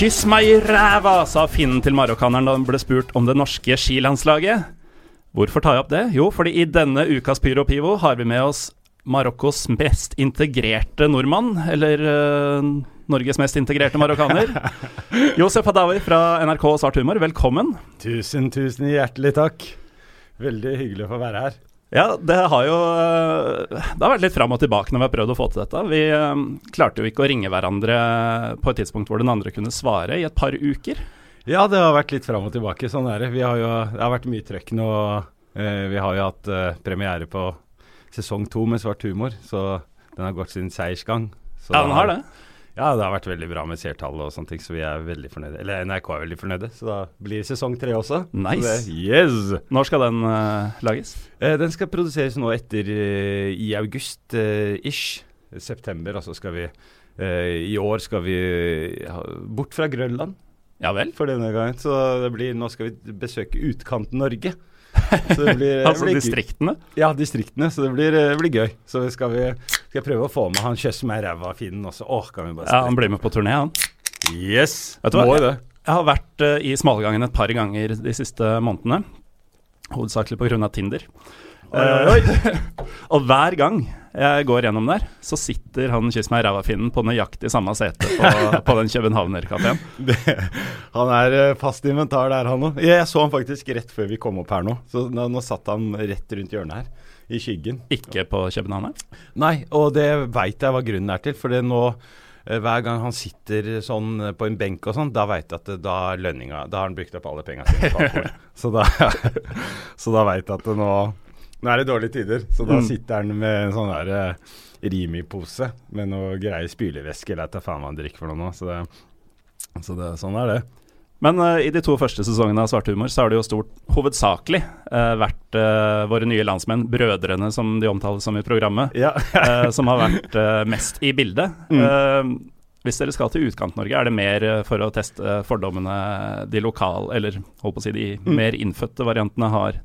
Kyss meg i ræva, sa finnen til marokkaneren da han ble spurt om det norske skilandslaget. Hvorfor tar jeg opp det? Jo, fordi i denne ukas Pyro Pivo har vi med oss Marokkos mest integrerte nordmann, eller uh, Norges mest integrerte marokkaner. Josef Hadawi fra NRK Svart humor, velkommen. Tusen, tusen hjertelig takk. Veldig hyggelig å få være her. Ja, det har jo eh, Det har vært litt fram og tilbake når vi har prøvd å få til dette. Vi eh, klarte jo ikke å ringe hverandre på et tidspunkt hvor den andre kunne svare, i et par uker. Ja, det har vært litt fram og tilbake. Sånn er det. Vi har jo, det har vært mye trøkk nå. Eh, vi har jo hatt premiere på sesong to med Svart humor, så den har gått sin seiersgang. Så Ja, den har det. Ja, det har vært veldig bra med seertall og sånne ting, så vi er veldig fornøyde. Eller NRK er veldig fornøyde, så da blir sesong tre også. Nice. Det, yes! Når skal den uh, lages? Eh, den skal produseres nå etter uh, i august-ish. ish. September, altså skal vi eh, I år skal vi bort fra Grønland Ja vel? for denne gangen. Så det blir, nå skal vi besøke Utkant-Norge. Så det blir, Altså distriktene? Ja, distriktene. Så det blir, eh, blir gøy. Så skal vi skal jeg prøve å få med han Kjøss meg ræva-finnen også. Åh, kan vi bare Ja, han blir med på turné, han. Yes! Vet du hva? Må jo det. Jeg har vært uh, i Smalgangen et par ganger de siste månedene. Hovedsakelig pga. Tinder. Oi, oi, oi. og hver gang jeg går gjennom der, så sitter han kyss meg ræva-finnen på nøyaktig samme sete på, på den københavnerkafeen. Han er eh, fast inventar der, han òg. Jeg så han faktisk rett før vi kom opp her nå. Så nå, nå satt han rett rundt hjørnet her, i skyggen. Ikke på København? Nei, og det veit jeg hva grunnen er til. For det nå eh, hver gang han sitter sånn eh, på en benk og sånn, da veit jeg at da lønninga Da har han brukt opp alle penga sine så da, så da veit jeg at det nå Nå er det dårlige tider. Så da Mm. sitter han med en sånn derre eh, Rimi-pose med noe greie spylevæske, eller jeg da faen hva han drikker for noe nå. Så, det, så det, sånn er det. Men uh, i de to første sesongene av Svart humor så har det jo stort hovedsakelig uh, vært uh, våre nye landsmenn, brødrene som de omtales som i programmet, Ja. som har vært mest i bildet. Mm. Hvis dere skal til Utkant-Norge, er det mer for å teste fordommene de lokale, eller holdt på å si de Mm. mer innfødte variantene har?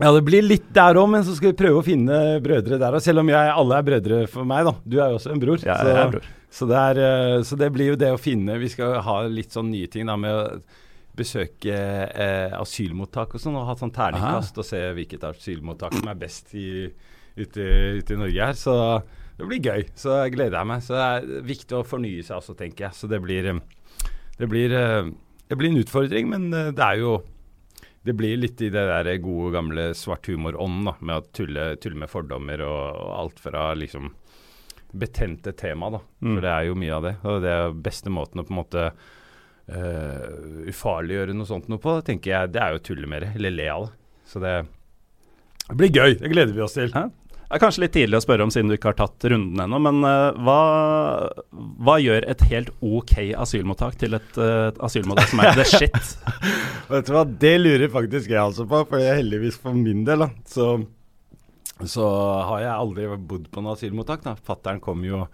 Ja, det blir litt der òg, men så skal vi prøve å finne brødre der òg. Selv om jeg, alle er brødre for meg, da. Du er jo også en bror. Ja, jeg er bror. Så, det er, eh, så det blir jo det å finne Vi skal ha litt sånn nye ting da med å besøke eh, asylmottak og sånn, og ha sånn terningkast og se hvilket asylmottak som er best i, ute, ute i Norge her. Så det blir gøy. Så jeg gleder jeg meg. Så det er viktig å fornye seg også, tenker jeg. Så det blir, eh, det blir, eh, det blir en utfordring, men det er jo det blir litt i det der gode, gamle svart humor-ånden, med å tulle, tulle med fordommer og, og alt fra liksom betente tema, da. Mm. For det er jo mye av det. Og det er beste måten å på en måte uh, ufarliggjøre noe sånt noe på, tenker jeg, det er jo å tulle med det, eller le av det. Så det, det blir gøy. Det gleder vi oss til. Hæ? Det er kanskje litt tidlig å spørre om siden du ikke har tatt runden ennå, men uh, hva, hva gjør et helt ok asylmottak til et uh, asylmottak som er the shit? Vet du hva, det lurer faktisk jeg altså på, for heldigvis for min del, da, så, så har jeg aldri bodd på noe asylmottak. da. Fattern kom jo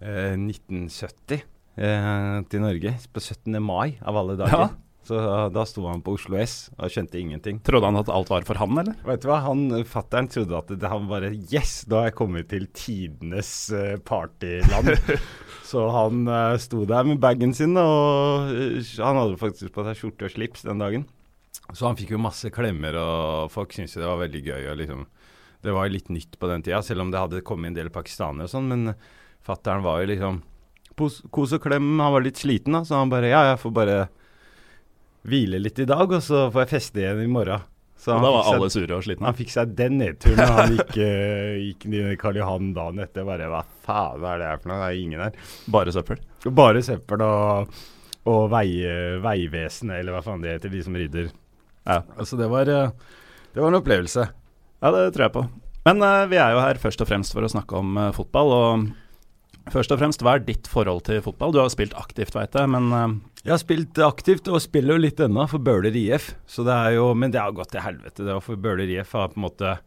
eh, 1970 eh, til Norge, på 17. mai av alle dager. Ja. Så da sto han på Oslo S og skjønte ingenting. Trodde han at alt var for han, eller? Vet du hva, han, Fattern trodde at det, han bare Yes, da har jeg kommet til tidenes eh, partyland. så han uh, sto der med bagen sin, og eh, han hadde faktisk på seg skjorte og slips den dagen. Så han fikk jo masse klemmer, og folk syntes det var veldig gøy. og liksom, Det var litt nytt på den tida, selv om det hadde kommet en del pakistanere og sånn. Men fattern var jo liksom Kos og klem. Han var litt sliten, da, så han bare Ja, jeg får bare hvile litt i dag, og så får jeg feste igjen i morgen. Så Og da var alle sure og slitne. han fikk seg den nedturen Og han gikk, uh, gikk ned i Karl Johan dagen etter. Bare hva faen er det her for noe? Det er ingen her. Bare søppel. Bare søppel og, og vei, Veivesenet, eller hva faen det heter, de som rydder. Ja. Altså, det var, eh, det var en opplevelse. Ja, det tror jeg på. Men uh, vi er jo her først og fremst for å snakke om uh, fotball. Og først og fremst, hva er ditt forhold til fotball? Du har jo spilt aktivt, veit jeg, men uh, Jeg har spilt aktivt og spiller jo litt ennå for Bøhler IF. Så det er jo, men det har gått til helvete. Det for Bøhler IF har på en måte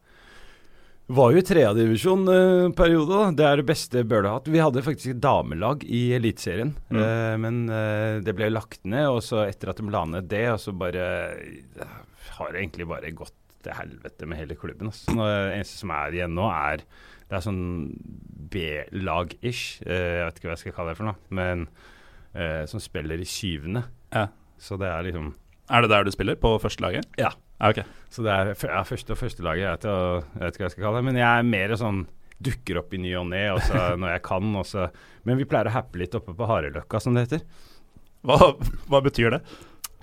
var jo i tredjedivisjon en periode. da. Det er det beste Bøhler har hatt. Vi hadde faktisk et damelag i Eliteserien, Mm. eh, men eh, det ble lagt ned. Og så etter at de la ned det, og så bare har det egentlig bare gått til helvete med hele klubben. Altså. Nå, Det eneste som er igjen nå, er det er sånn B-lag-ish. Eh, jeg vet ikke hva jeg skal kalle det for noe. Men eh, som spiller i syvende. Ja. Så det er liksom er det der du spiller? På førstelaget? Ja. ja okay. Så det er ja, første og førstelaget. Jeg, vet jeg vet ikke hva jeg skal kalle det. Men jeg er mer sånn dukker opp i ny og ne når jeg kan. Også. men vi pleier å happe litt oppe på Hareløkka, som det heter. Hva, hva betyr det?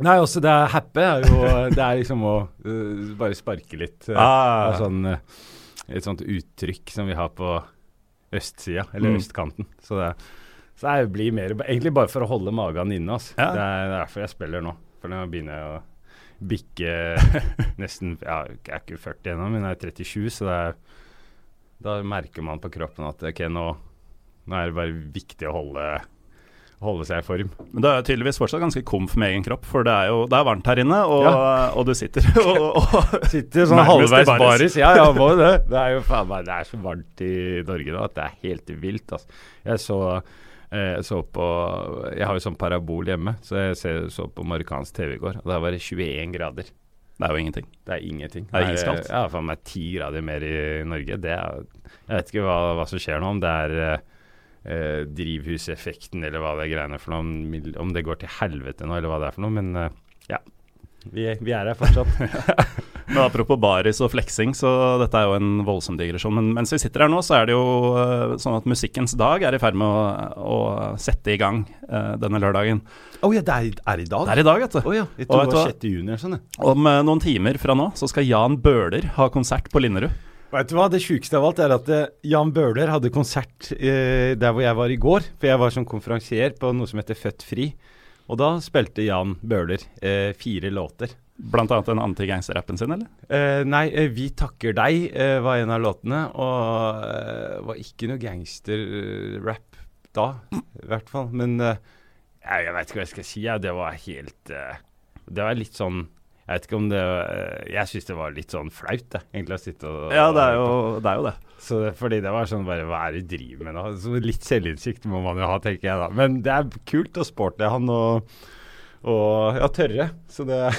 Nei, også det er happy er jo Det er liksom å uh, bare sparke litt. Uh, Ah. sånn, uh, et sånt uttrykk som vi har på østsida, eller Mm. østkanten. Så det, så det blir mer Egentlig bare for å holde magen inne. Altså. Ja. Det er derfor jeg spiller nå. For nå begynner jeg å bikke nesten ja, Jeg er ikke 40 ennå, men jeg er 37, så er, da merker man på kroppen at ok, nå, nå er det bare viktig å holde, holde seg i form. Men du er tydeligvis fortsatt ganske komf med egen kropp, for det er jo det er varmt her inne, og, og du sitter og, og Sitter sånn halvveis baris. Ja, ja, må det. Det er jo faen meg Det er så varmt i Norge nå at det er helt vilt, altså. Jeg så, jeg så på Jeg har jo sånn parabol hjemme, så jeg så på amerikansk TV i går, og der var det 21 grader. Det er jo ingenting. Det er ingenting. Det er iskaldt. Ja, faen meg ti grader mer i Norge. Det er Jeg vet ikke hva, hva som skjer nå, om det er eh, drivhuseffekten eller hva det er greiene for noe, om, om det går til helvete nå, eller hva det er for noe, men eh, ja. Vi, vi er her fortsatt. Men apropos baris og fleksing, så dette er jo en voldsom digresjon. Men mens vi sitter her nå, så er det jo eh, sånn at Musikkens dag er i ferd med å, å sette i gang eh, denne lørdagen. Å ja, det er, er i dag? Det er i dag, vet du. Oh, ja. Jeg tror det var 6. juni eller sånn. Om eh, noen timer fra nå så skal Jan Bøhler ha konsert på Linderud. Vet du hva, det sjukeste av alt er at eh, Jan Bøhler hadde konsert eh, der hvor jeg var i går. For jeg var som konferansier på noe som heter Født fri. Og da spilte Jan Bøhler eh, fire låter. Blant annet den anti-gangster-rappen sin, eller? Eh, nei, eh, 'Vi takker deg' eh, var en av låtene. Og eh, var ikke noe gangsterrap da, i hvert fall. Men jeg, jeg vet ikke hva jeg skal si. Ja, det var helt Det var litt sånn Jeg vet ikke om det eh, Jeg syns det var litt sånn flaut, det, egentlig, å sitte og Ja, det er jo det. Er jo det. Så fordi det var sånn bare Hva er det du driver med nå? Så litt selvinnsikt må man jo ha, tenker jeg da. Men det er kult og sporty han og, og ja, tørre. Så det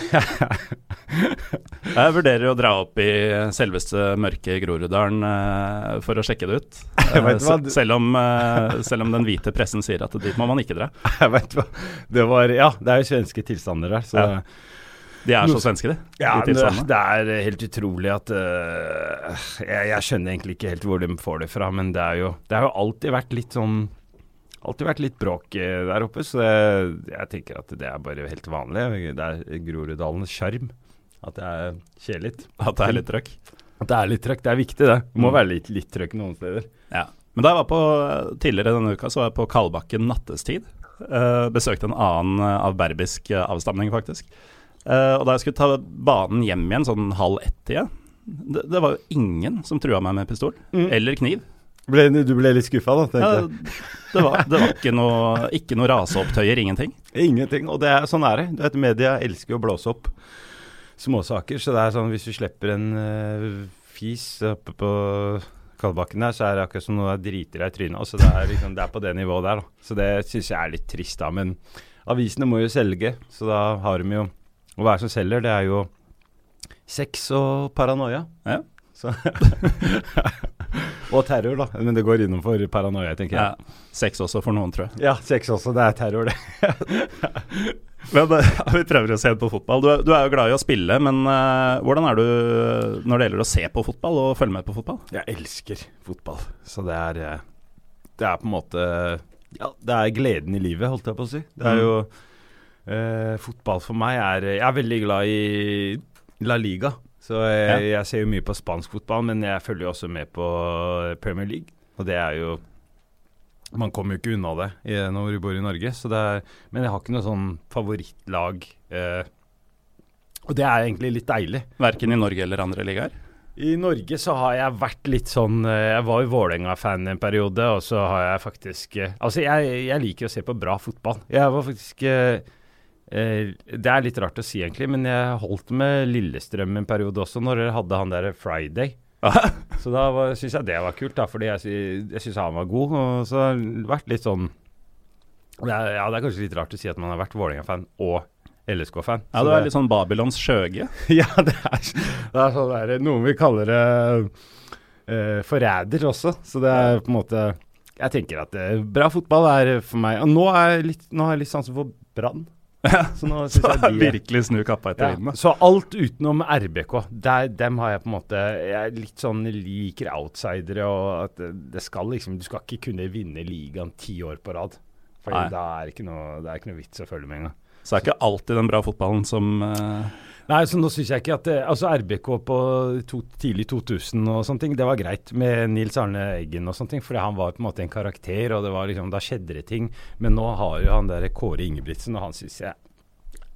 Jeg vurderer å dra opp i selveste mørke Groruddalen eh, for å sjekke det ut. Eh, selv, om, eh, selv om den hvite pressen sier at dit må man ikke dra. Jeg vet hva. Det var Ja, det er jo svenske tilstander der, så Ja. De er så svenske, de. Ja, det, det er helt utrolig at uh, jeg, jeg skjønner egentlig ikke helt hvor de får det fra, men det er jo, det har jo alltid vært litt sånn Alltid vært litt bråk eh, der oppe, så jeg, jeg tenker at det er bare helt vanlig. Det er Groruddalens sjarm. At det er kjedelig. At det er litt trøkk. At det er litt trøkk. Det er viktig, det. Det må Mm. være litt, litt trøkk noen steder. Ja. Men da jeg var på, tidligere denne uka, så var jeg på Kalbakken nattestid. Uh, besøkte en annen uh, av berbisk uh, avstamning, faktisk. Eh, og da jeg skulle ta banen hjem igjen sånn halv ett-tida, det, det var jo ingen som trua meg med pistol Mm. eller kniv. Ble, du ble litt skuffa, da? Ja, det var, det var ikke noe, ikke noe raseopptøyer, ingenting. Ingenting. Og det er, sånn er det. Du vet, Media elsker å blåse opp småsaker. Så det er sånn hvis du slipper en uh, fis oppe på Kalbakken der, så er det akkurat som noe driter deg i trynet. Altså, det, er liksom, det er på det nivået der. Da. Så det syns jeg er litt trist, da. Men avisene må jo selge, så da har de jo Og hva er det som selger? Det er jo sex og paranoia. Ja. Så og terror, da. Men det går innenfor paranoia, tenker jeg. Ja, Sex også for noen, tror jeg. Ja, sex også. Det er terror, det. Men eh, vi prøver å se på fotball. Du er, du er jo glad i å spille, men uh, hvordan er du når det gjelder å se på fotball og følge med på fotball? Jeg elsker fotball. Så det er eh, Det er på en måte Ja, det er gleden i livet, holdt jeg på å si. Det er Mm. Eh, Fotball for meg er Jeg er veldig glad i La Liga. Så jeg, jeg ser jo mye på spansk fotball, men jeg følger jo også med på Premier League. Og det er jo Man kommer jo ikke unna det i, når du bor i Norge. Så det er, men jeg har ikke noe sånn favorittlag. Uh, og det er egentlig litt deilig. Verken i Norge eller andre ligaer? I Norge så har jeg vært litt sånn eh, Jeg var jo Vålerenga-fan en periode, og så har jeg faktisk eh, Altså, jeg, jeg, liker å se på bra fotball. Jeg var faktisk eh, eh, Det er litt rart å si, egentlig, men jeg holdt med Lillestrøm en periode også, når dere hadde han derre Friday. så da syns jeg det var kult, da, fordi jeg, jeg syns han var god. Og så har det vært litt sånn det er, Ja, det er kanskje litt rart å si at man har vært Vålerenga-fan og LSK-fan. Ja, du er litt sånn Babylons skjøge? ja, det er, det er sånn der, Noen vil kalle det uh, forræder også, så det er på en måte Jeg tenker at uh, bra fotball er for meg Og nå, er litt, nå har jeg litt sansen for Brann. Så nå syns jeg de virkelig snu kappa etter vinden. Så alt utenom RBK, der, dem har jeg på en måte Jeg litt sånn liker outsidere, og at det, skal liksom Du skal ikke kunne vinne ligaen ti år på rad. For da er ikke noe, det er ikke noe vits å følge med engang. Så det er ikke alltid den bra fotballen som uh... Nei, så nå syns jeg ikke at det, Altså RBK på to, tidlig 2000 og sånne ting, det var greit med Nils Arne Eggen og sånne ting, for han var på en måte en karakter, og det var liksom, da skjedde det ting. Men nå har jo han der Kåre Ingebrigtsen, og han syns jeg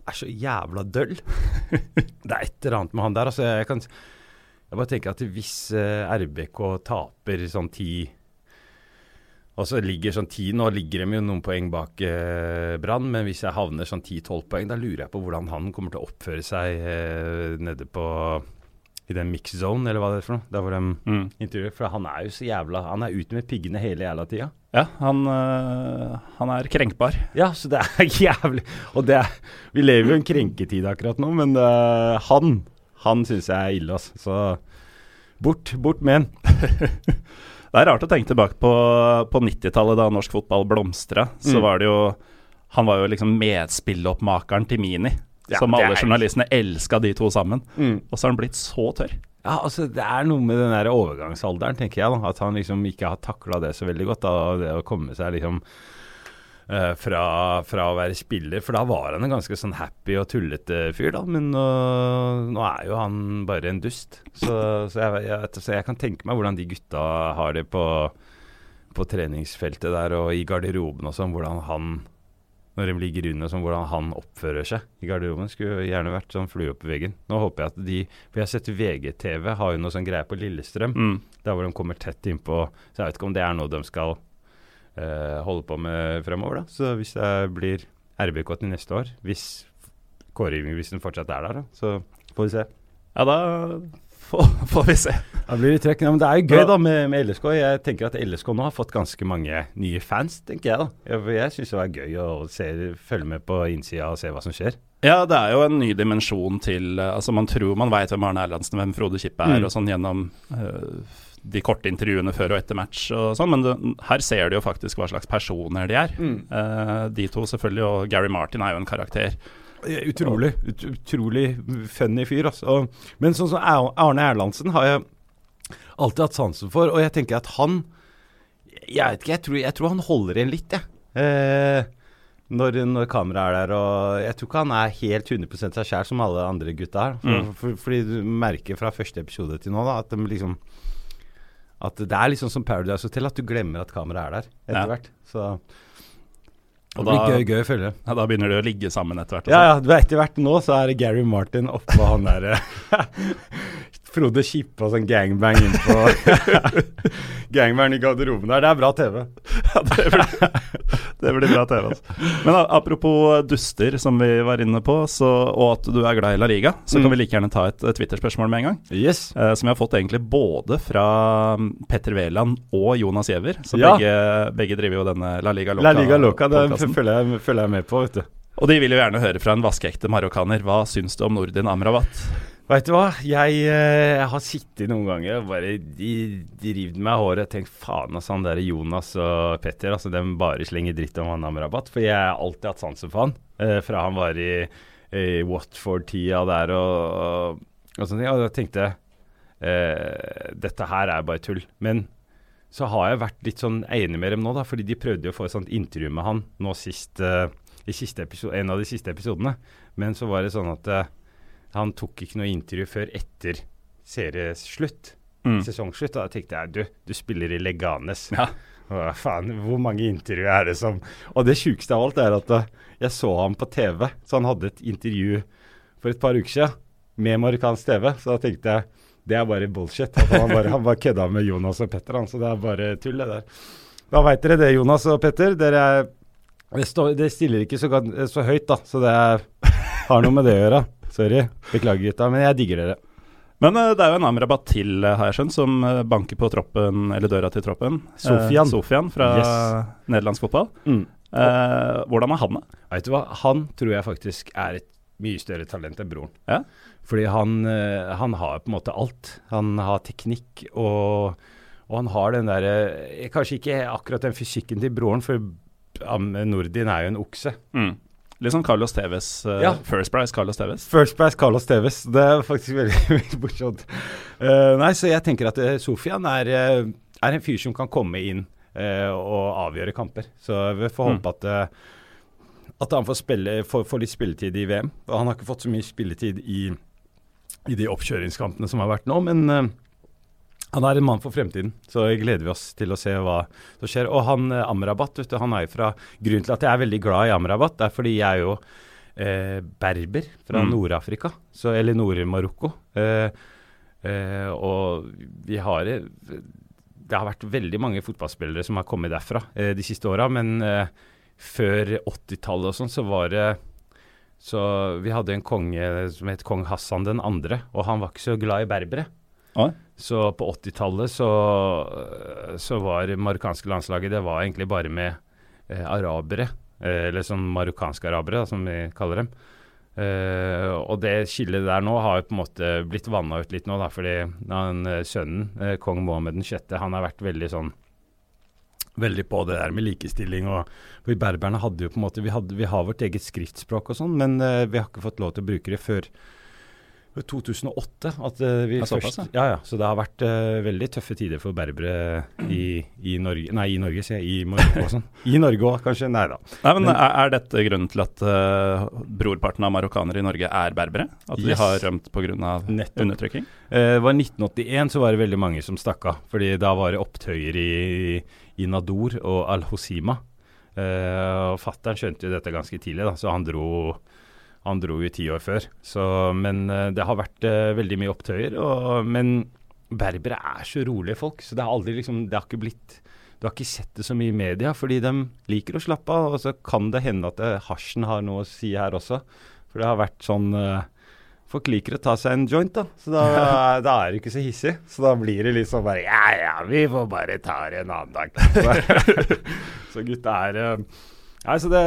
er så jævla døll. det er et eller annet med han der. Altså, jeg kan jeg bare tenker at hvis uh, RBK taper sånn ti og så ligger sånn ti, Nå ligger de jo noen poeng bak eh, Brann, men hvis jeg havner sånn 10-12 poeng, da lurer jeg på hvordan han kommer til å oppføre seg eh, nede på i den mix zone, eller hva det er for noe. Der hvor de mm. intervjuer. For han er jo så jævla Han er ute med piggene hele jævla tida. Ja, han, øh, han, er krenkbar. Ja, så det er jævlig Og det er Vi lever jo i en krenketid akkurat nå, men øh, han Han syns jeg er ille, altså. Så bort, bort med han. Det er rart å tenke tilbake på, på 90-tallet, da norsk fotball blomstra. Så mm. var det jo Han var jo liksom medspilloppmakeren til Mini. Ja, som alle journalistene elska de to sammen. Mm. Og så har han blitt så tørr. Ja, altså Det er noe med den der overgangsalderen, tenker jeg. da At han liksom ikke har takla det så veldig godt. da Det å komme seg liksom fra, fra, å være spiller, for da var han en ganske sånn happy og tullete fyr, da. Men nå, nå er jo han bare en dust. Så, så, jeg, jeg, så, jeg, kan tenke meg hvordan de gutta har det på, på treningsfeltet der og i garderoben og sånn. Hvordan han, når de ligger under, sånn, hvordan han oppfører seg i garderoben. Skulle gjerne vært sånn flue opp i veggen. Nå håper jeg at de For jeg har sett VGTV har jo noe sånn greie på Lillestrøm, mm. der hvor de kommer tett innpå. Så jeg vet ikke om det er noe de skal uh, holde på med fremover. da. Så hvis det blir RBK til neste år, hvis Kåre Ingebrigtsen fortsatt er der, da, så får vi se. Ja, da får, får vi se. Da blir det trekk. Ja, men det er jo gøy da med, med, LSK. Jeg tenker at LSK nå har fått ganske mange nye fans, tenker jeg da. Jeg, jeg syns det er gøy å se, følge med på innsida og se hva som skjer. Ja, det er jo en ny dimensjon til Altså, man tror man veit hvem Arne Erlandsen, hvem Frode Kippe er, mm. og sånn gjennom uh, de korte intervjuene før og etter match og sånn, men det, her ser du jo faktisk hva slags personer de er. Mm. Uh, de to selvfølgelig, og Gary Martin er jo en karakter. Utrolig ut, utrolig funny fyr, altså. Men sånn som Arne Erlandsen har jeg alltid hatt sansen for, og jeg tenker at han Jeg vet ikke, jeg tror, jeg tror han holder igjen litt, jeg. Eh, når, når kameraet er der. Og jeg tror ikke han er helt 100% seg sjæl som alle andre gutta er. For, mm. for, fordi du merker fra første episode til nå da, at de liksom at det er liksom som Paradise Hotel, at du glemmer at kameraet er der etter ja. hvert. Så det blir da, gøy, gøy å følge. Ja, Da begynner de å ligge sammen etter hvert? Ja, ja, etter hvert nå så er det Gary Martin oppå han derre Frode Kippe og sånn gangbang innpå Gangbang i garderoben der. Det er bra TV. Ja, det blir, det blir bra TV, altså. Men apropos duster, som vi var inne på, så, og at du er glad i La Liga, så mm. kan vi like gjerne ta et, et Twitter-spørsmål med en gang. Yes. Eh, som jeg har fått egentlig både fra mm, Petter Wæland og Jonas Giæver. Så ja. begge, begge, driver jo denne La Liga Loca. La Liga Loca, det følger jeg, følger jeg med på, vet du. Og de vil jo gjerne høre fra en vaskeekte marokkaner. Hva syns du om Nordin Amrabat? Veit du hva, jeg, eh, jeg, har sittet noen ganger og bare de, meg i håret og tenkt faen, altså han der Jonas og Petter, altså de bare slenger dritt om han Amrabat. For jeg har alltid hatt sansen for han, eh, fra han var i, i Watford-tida der og, og, og sånne ting. Og da tenkte eh, dette her er bare tull. Men så har jeg vært litt sånn enig med dem nå, da, fordi de prøvde jo å få et sånt intervju med han nå sist, eh, i siste episode, en av de siste episodene. Men så var det sånn at eh, Han tok ikke noe intervju før etter serieslutt. Mm. Sesongslutt. Og da tenkte jeg du, du spiller i Leganes. Ja. Hva faen, hvor mange intervjuer er det som Og det sjukeste av alt er at uh, jeg så ham på TV. Så han hadde et intervju for et par uker siden med marokkansk TV. Så da tenkte jeg det er bare bullshit. At han bare, han bare kødda med Jonas og Petter. Han, så det er bare tull, det der. Da veit dere det, Jonas og Petter. Dere er det stiller ikke så, så høyt, da. Så det er, har noe med det å gjøre. Sorry. Beklager, gutta. Men jeg digger dere. Men uh, det er jo en Amrabat til, uh, har jeg skjønt, som uh, banker på troppen, eller døra til troppen. Sofian. Sofian fra Yes. nederlandsk fotball. Mm. Eh, hvordan er han, da? Vet du hva, han tror jeg faktisk er et mye større talent enn broren. Ja. Fordi han, han har på en måte alt. Han har teknikk, og, og han har den derre Kanskje ikke akkurat den fysikken til broren, for Nordin er jo en okse. Mm. Litt sånn Carlos Tevez. Uh, Ja. First Price Carlos Tevez. First Price Carlos Tevez. Det er faktisk veldig, veldig morsomt. Uh, nei, så jeg tenker at uh, Sofian er, eh, er en fyr som kan komme inn uh, og avgjøre kamper. Så vi får Mm. håpe at eh, at han får, spille, får, får litt spilletid i VM. Han har ikke fått så mye spilletid i, i de oppkjøringskampene som har vært nå, men eh, han er en mann for fremtiden, så gleder vi oss til å se hva som skjer. Og han eh, Amrabat, vet du, han er jo fra Grunnen til at jeg er veldig glad i Amrabat, det er fordi jeg er jo eh, berber fra Mm. Nord-Afrika, eller Nord-Marokko. Eh, eh, og vi har eh, Det har vært veldig mange fotballspillere som har kommet derfra eh, de siste åra, men før 80-tallet og sånn, så var det Så vi hadde en konge som het kong Hassan den andre, og han var ikke så glad i berbere. Oi. Så på 80-tallet så, så var det marokkanske landslaget Det var egentlig bare med eh, arabere, eh, eller sånn marokkanske arabere, da, som vi kaller dem. Eh, og det skillet der nå har jo på en måte blitt vanna ut litt nå, da, fordi han, eh, sønnen, eh, kong Mohammed 6., han har vært veldig sånn Veldig på det der med likestilling og Vi berberne hadde jo på en måte Vi, hadde, vi har vårt eget skriftspråk og sånn, men eh, vi har ikke fått lov til å bruke det før 2008. At eh, vi først, såpass, ja, ja. Så det har vært uh, veldig tøffe tider for berbere i, i Norge Nei, i Norge, sier jeg. I Marokko og sånn. I Norge òg, kanskje. Nei da. Nei, men Men- er, er dette grunnen til at uh, brorparten av marokkanere i Norge er berbere? At de har rømt pga. Undertrykking? Uh, var 1981 så var det veldig mange som stakk av. Fordi da var det opptøyer i, i Nador og Al-Hosima. Uh, og Fattern skjønte jo dette ganske tidlig, da, så han dro, han dro jo ti år før. Så, men eh, det har vært eh, veldig mye opptøyer. Og, men berbere er så rolige folk, så det har aldri liksom Det har ikke blitt Du har ikke sett det så mye i media, fordi de liker å slappe av. Og så kan det hende at eh, hasjen har noe å si her også. For det har vært sånn Folk liker å ta seg en joint, da. Så da, da er det ikke så hissig. Så da blir det sånn bare Ja, ja, vi får bare ta det en annen dag. Så, så gutta er Nei, så det,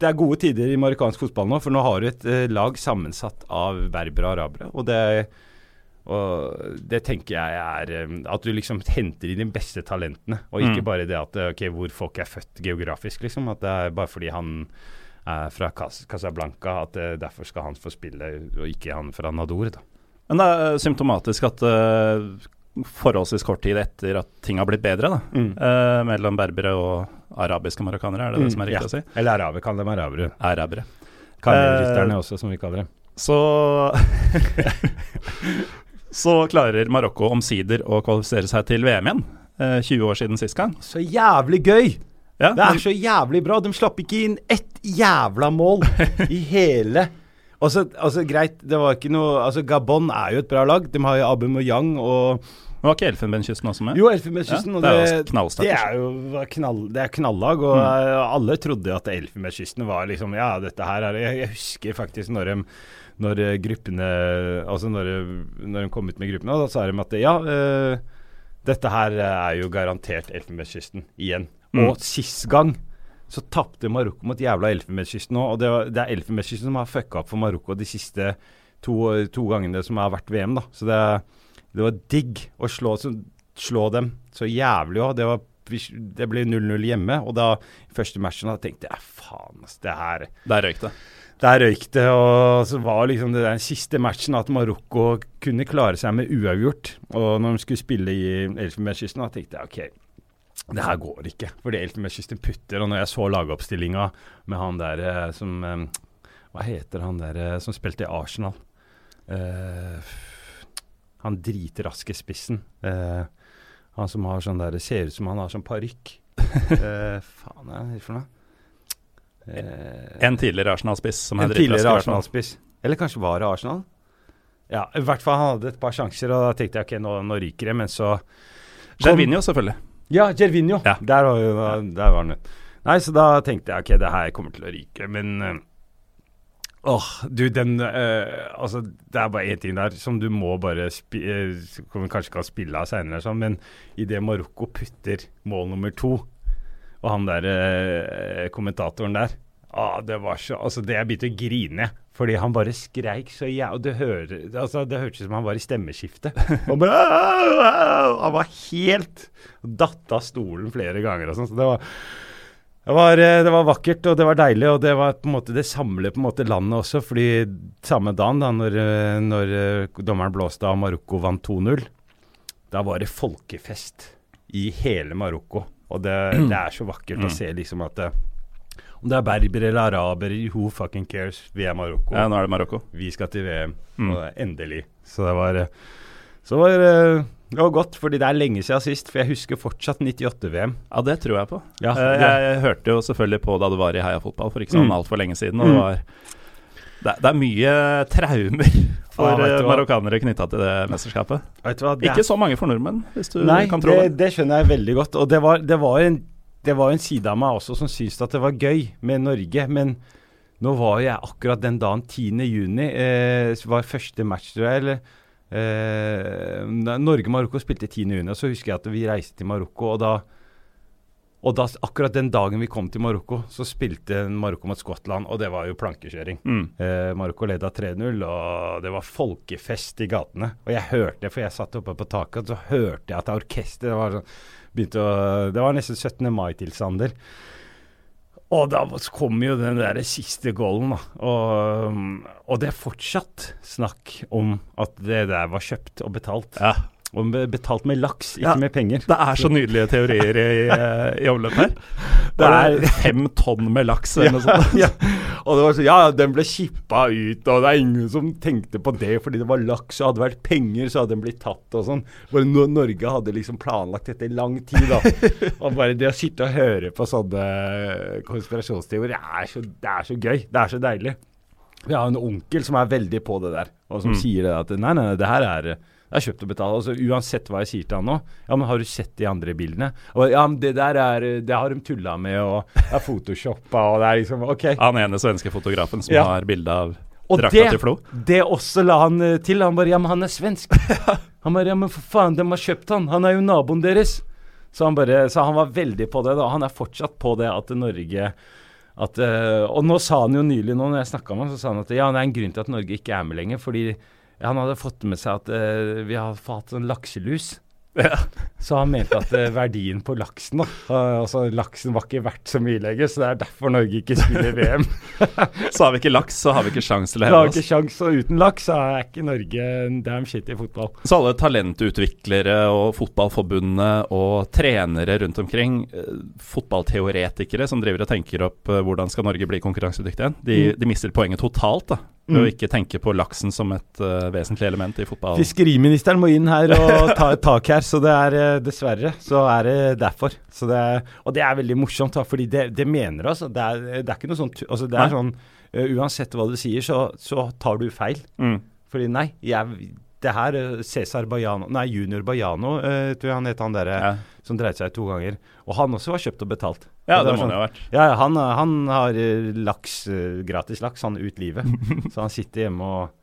det er gode tider i marokkansk fotball nå, for nå har du et eh, lag sammensatt av berbere og arabere. Og det, og det tenker jeg er eh, At du liksom henter inn de beste talentene, og ikke Mm. bare det at eh, ok, hvor folk er født geografisk, liksom. At det er bare fordi han er fra Cas Casablanca, at derfor skal han få spille, og ikke han fra Nador. da. Men det er symptomatisk at uh, forholdsvis kort tid etter at ting har blitt bedre da, Mm. uh, mellom berbere og arabiske marokkanere, er det det som er riktig ja. å si? Eller araber, kall dem arabere. Arabere. Kamelrytterne Eh, også, som vi kaller dem. Så Så klarer Marokko omsider å kvalifisere seg til VM igjen. eh, 20 år siden sist gang. Så jævlig gøy! Ja, Det er men- så jævlig bra. De slapp ikke inn ett jævla mål i hele Altså, altså greit, det var ikke noe Altså Gabon er jo et bra lag. De har jo Abu Moyang og Var ikke Elfenbenskysten også med? Jo, Elfenbenskysten. Ja, det er det, det er jo knall, det er knallag, og mm. alle trodde at Elfenbenskysten var liksom Ja, dette her er Jeg, jeg husker faktisk når de når eh, gruppene Altså når, de- når de kom ut med gruppene, da sa de at ja, eh, dette her er jo garantert Elfenbenskysten igjen. Mm. Og sist gang så tapte Marokko mot jævla Elfenbenskysten òg. og det, var, det er Elfenbenskysten som har fucka opp for Marokko de siste to, to gangene som har vært VM, da. Så det, det var digg å slå, så, slå dem så jævlig òg. Det, det ble 0-0 hjemme, og da første matchen da tenkte jeg faen, ass, det her Der røyk det. der røyk det, og så var liksom det den siste matchen at Marokko kunne klare seg med uavgjort. Og når de skulle spille i Elfenbenskysten, da tenkte jeg OK, det her går ikke. Fordi Elfenbenskysten putter, og når jeg så lagoppstillinga med han der eh, som eh, Hva heter han der eh, som spilte i Arsenal? Eh, han dritraske spissen. Eh, han som har sånn der Ser ut som han har sånn parykk. Eh, faen er det for noe? Eh, En tidligere Arsenal-spiss som er en dritrask. i tidligere. Arsenal-spiss. Eller kanskje var det Arsenal? Ja, i hvert fall han hadde et par sjanser, og da tenkte jeg ok, nå, nå ryker det, men så Gervinho, selvfølgelig. Ja, Gervinho. Ja. Der, var, der var han. Nei, så da tenkte jeg ok, det her kommer til å ryke, men Åh, du, den uh, Altså, det er bare én ting der som du må bare spi eh, Som vi kanskje kan spille av seinere, sånn, men idet Marokko putter mål nummer to, og han der uh, kommentatoren der ah, Det var så Altså, det jeg begynte å grine. Fordi han bare skreik så jævlig Det, hører, altså, det hørtes ut som han var i stemmeskifte. Han bare! Han var helt Datt av stolen flere ganger og sånn. Så det var det var, eh, det var vakkert og det var deilig, og det var på en måte det samler på en måte landet også. fordi samme dagen, da når, eh, når eh, dommeren blåste av Marokko vant 2-0, da var det folkefest i hele Marokko. Og det, det er så vakkert å se liksom at om det er berber eller araber, who fucking cares? Vi er Marokko. Ja, nå er det Marokko. Vi skal til VM. Mm. Og endelig. Så det var Så var det var godt, fordi det er lenge siden sist. For jeg husker fortsatt 98-VM. Ja, det tror jeg på. Ja, Eh, det- jeg hørte jo selvfølgelig på da du var i Heia Fotball for ikke sånn Mm. altfor lenge siden. Og det Mm. var det, er- det er mye traumer for hva? marokkanere knytta til det mesterskapet. Det Ikke så mange for nordmenn, hvis du Nei, kan tro det, Nei, det skjønner jeg veldig godt. Og det var, det var en det var en side av meg også som syntes at det var gøy med Norge. Men nå var jeg akkurat den dagen 10. juni eh, var første match, tror jeg. Eller eh, Norge-Marokko spilte 10. juni. Og så husker jeg at vi reiste til Marokko, og da og da, akkurat den dagen vi kom til Marokko, så spilte Marokko mot Skottland, og det var jo plankekjøring. Mm. Eh, Marokko leda 3-0, og det var folkefest i gatene. Og jeg hørte, for jeg satt oppe på taket, så hørte jeg at orkesteret var sånn å, Det var nesten 17. mai-tilstander. Og da kom jo den der siste goalen, da. Og, og det er fortsatt snakk om at det der var kjøpt og betalt. Ja. Og betalt med laks, ikke Ja. med penger. Det er så nydelige teorier i, eh, i omløp her. Det er- fem tonn med laks eller noe sånt. ja. Og det var sånn, ja, den ble kippa ut, og det er ingen som tenkte på det fordi det var laks, og hadde vært penger, så hadde den blitt tatt og sånn. Bare Norge hadde liksom planlagt dette i lang tid, da. og bare det å sitte og høre på sånne konspirasjonsteorier, det er så, det er så gøy. Det er så deilig. Vi har en onkel som er veldig på det der, og som Mm. sier det at nei, nei, det her er det er kjøpt og betalt. Altså, uansett hva jeg sier til han nå. Ja, men har du sett de andre bildene? Og, ja, men det der er Det har de tulla med, og det er photoshoppa, og det er liksom OK. Han ene svenske fotografen som Ja. har bilde av Og drakta det, til Flo. det også la han eh, til. Han bare Ja, men han er svensk. Han bare Ja, men for faen, de har kjøpt han. Han er jo naboen deres. Så han bare Så han var veldig på det, da. Han er fortsatt på det at Norge at, eh, Og nå sa han jo nylig, nå når jeg snakka med ham, så sa han at ja, det er en grunn til at Norge ikke er med lenger. Fordi han hadde fått med seg at uh, vi har fått sånn lakselus. Så han mente at eh, verdien på laksen da, eh, altså Laksen var ikke verdt så mye lenger, så det er derfor Norge ikke spiller VM. Så har vi ikke laks, så har vi ikke sjans til å Vi har ikke oss. sjans, og uten laks så er ikke Norge damn shit i fotball. Så alle talentutviklere og Fotballforbundet og trenere rundt omkring, eh, fotballteoretikere som driver og tenker opp hvordan skal Norge bli konkurransedyktig igjen, de, Mm. de mister poenget totalt da, ved å Mm. ikke tenke på laksen som et uh, vesentlig element i fotball. Fiskeriministeren må inn her og ta et tak her, så det er eh, dessverre så er det derfor. Så det er, og det er veldig morsomt, da, fordi det, det mener altså. Det er, det er ikke noe sånt altså Det er Nei. sånn uh, Uansett hva du sier, så, så tar du feil. Mm. Fordi nei, jeg det her eh, Cæsar Bajano Nei, Junior Bajano, uh, tror jeg han het, han derre Ja. som dreide seg to ganger. Og han også var kjøpt og betalt. ja, Og det må sånn- det ha vært. Ja, han, han har laks, gratis laks, han ut livet. så han sitter hjemme og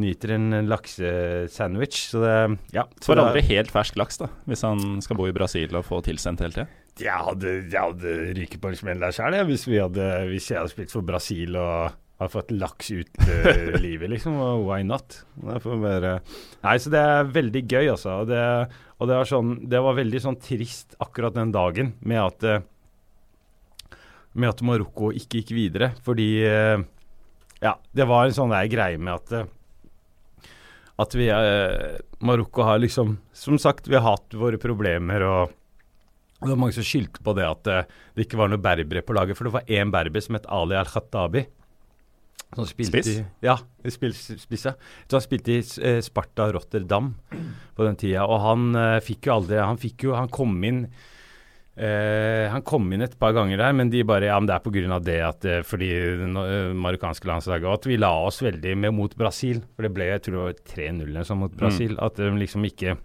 nyter en laksesandwich. Så det Ja. så Får aldri helt fersk laks, da, hvis han skal bo i Brasil og få tilsendt hele tida. Jeg hadde, jeg hadde ryket på en smell der sjøl, hvis, hvis jeg hadde spilt for Brasil og hadde fått laks ut eh, livet, liksom. Why not? Bare, Nei, så det er veldig gøy, altså. Og det, og det, var sånn, det var veldig sånn trist akkurat den dagen med at eh, med at Marokko ikke gikk videre. Fordi eh, Ja, det var en sånn der greie med at at vi eh, Marokko har liksom Som sagt, vi har hatt våre problemer og det var mange som skyldte på det at eh, det ikke var noen berbere på laget. For det var én berber som het Ali al-Khattabi. Som spilte Spiss? i- Ja, spil, spiss, ja. Så han spilte i eh, Sparta Rotterdam på den tida, og han eh, fikk jo aldri Han fikk jo Han kom inn eh, Han kom inn et par ganger der, men de bare Ja, men det er av det at uh, Fordi det no- eh, marokkanske landslaget Og at vi la oss veldig med mot Brasil. For det ble jeg tror det var 3-0 eller sånn mot Brasil. At de liksom ikke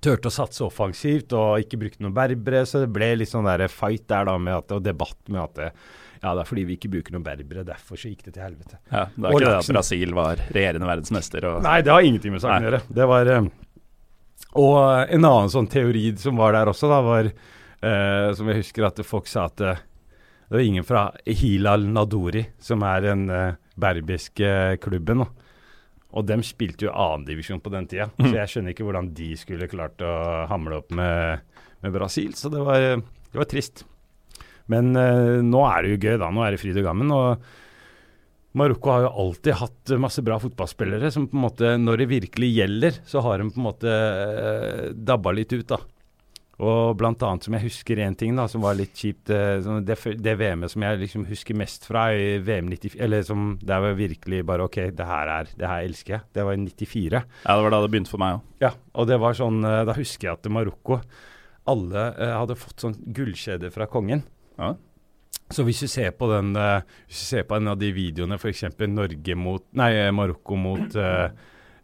turte å satse offensivt og ikke brukte noen berbere. Så det ble litt sånn der fight der da med at, og debatt med at det, ja, det er fordi vi ikke bruker noen berbere, derfor så gikk det til helvete. Ja, det er Og ikke det at. Brasil var regjerende verdensmester og Nei, det har ingenting med saken å gjøre. Det var Og en annen sånn teori som var der også, da, var eh, Som jeg husker at folk sa at eh, det var ingen fra Hilal Nadori, som er den eh, berbiske klubben. Da. Og dem spilte jo annendivisjon på den tida, så jeg skjønner ikke hvordan de skulle klart å hamle opp med, med Brasil. Så det var, det var trist. Men eh, nå er det jo gøy, da. Nå er det fryd og gammen. og Marokko har jo alltid hatt masse bra fotballspillere som på en måte, når det virkelig gjelder, så har de på en måte eh, dabba litt ut, da. Og blant annet som jeg husker én ting da, som var litt kjipt eh, det, det VM-et som jeg liksom husker mest fra, i VM 94 Eller som der var virkelig bare OK, det her er Det her elsker jeg. Det var i 94. Ja, det var da det begynte for meg òg. Ja, og det var sånn eh, Da husker jeg at Marokko Alle eh, hadde fått sånn gullkjede fra kongen. Ja. Så hvis du ser på den eh, Hvis du ser på en av de videoene, f.eks. Norge mot Nei, eh, Marokko mot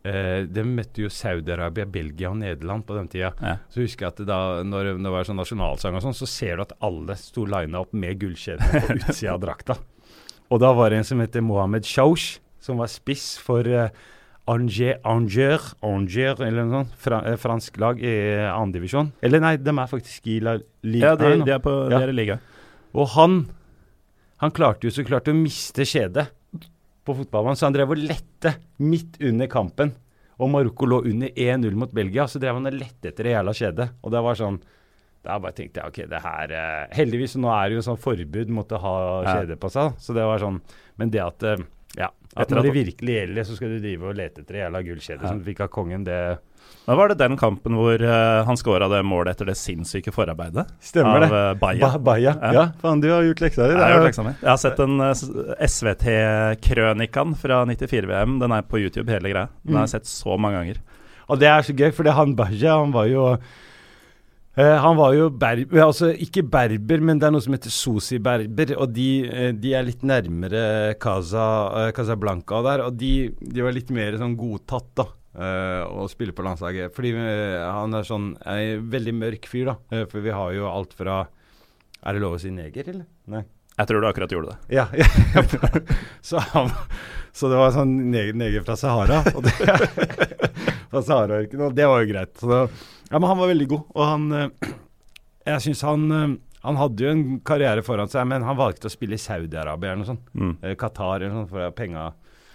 uh, De møtte jo Saudi-Arabia, Belgia og Nederland på den tida. Ja. Så husker jeg at da når, når det var sånn nasjonalsang og sånn, så ser du at alle sto lina opp med gullkjedene på utsida av drakta. Og da var det en som heter Mohammed Shaush, som var spiss for eh, Angers, Angers, Angers, eller noe sånt, fra, eh, fransk lag i uh, andredivisjon. Eller nei, de er faktisk i La Liga. Ja, de, de er, på, Ja. liga. Og han han klarte jo så klart å miste kjedet på fotballbanen, så han drev og lette midt under kampen. Og Marokko lå under 1-0 mot Belgia, så drev han og lette etter det jævla kjedet. Og det var sånn Da bare tenkte jeg ok, det her eh, Heldigvis nå er det jo sånn forbud mot å ha kjede på seg, så det var sånn Men det at eh, ja, at når det virkelig gjelder, så skal du drive og lete etter det jævla gullkjedet som du fikk av kongen, det Da var det den kampen hvor uh, han skåra det målet etter det sinnssyke forarbeidet Stemmer av det. uh, Baia. Ba Baia. Ja. Ja. faen, du har gjort leksa di. Jeg har gjort leksa mi. Jeg har sett den uh, SVT-krønikaen fra 94-VM. Den er på YouTube, hele greia. Den har jeg sett så mange ganger. Og det er så gøy, for han Baja, han var jo eh, Han var jo berber Altså ikke berber, men det er noe som heter Sosi-berber. Og de, eh, de er litt nærmere Casa, eh, Casablanca der. Og de, de var litt mer sånn godtatt, da. Eh, å spille på landslaget. Fordi eh, han er sånn en veldig mørk fyr, da. Eh, for vi har jo alt fra Er det lov å si neger, eller? Nei. Jeg tror du akkurat gjorde det. Ja. ja. så, han, så det var sånn neger, neger fra Sahara. Og det, fra Sahara-ørkenen, og det var jo greit. Så det, ja, men han var veldig god. Og han eh, Jeg syns han eh, Han hadde jo en karriere foran seg, men han valgte å spille i Saudi-Arabia eller noe sånt. Mm. Eh, Qatar eller noe sånt, for penga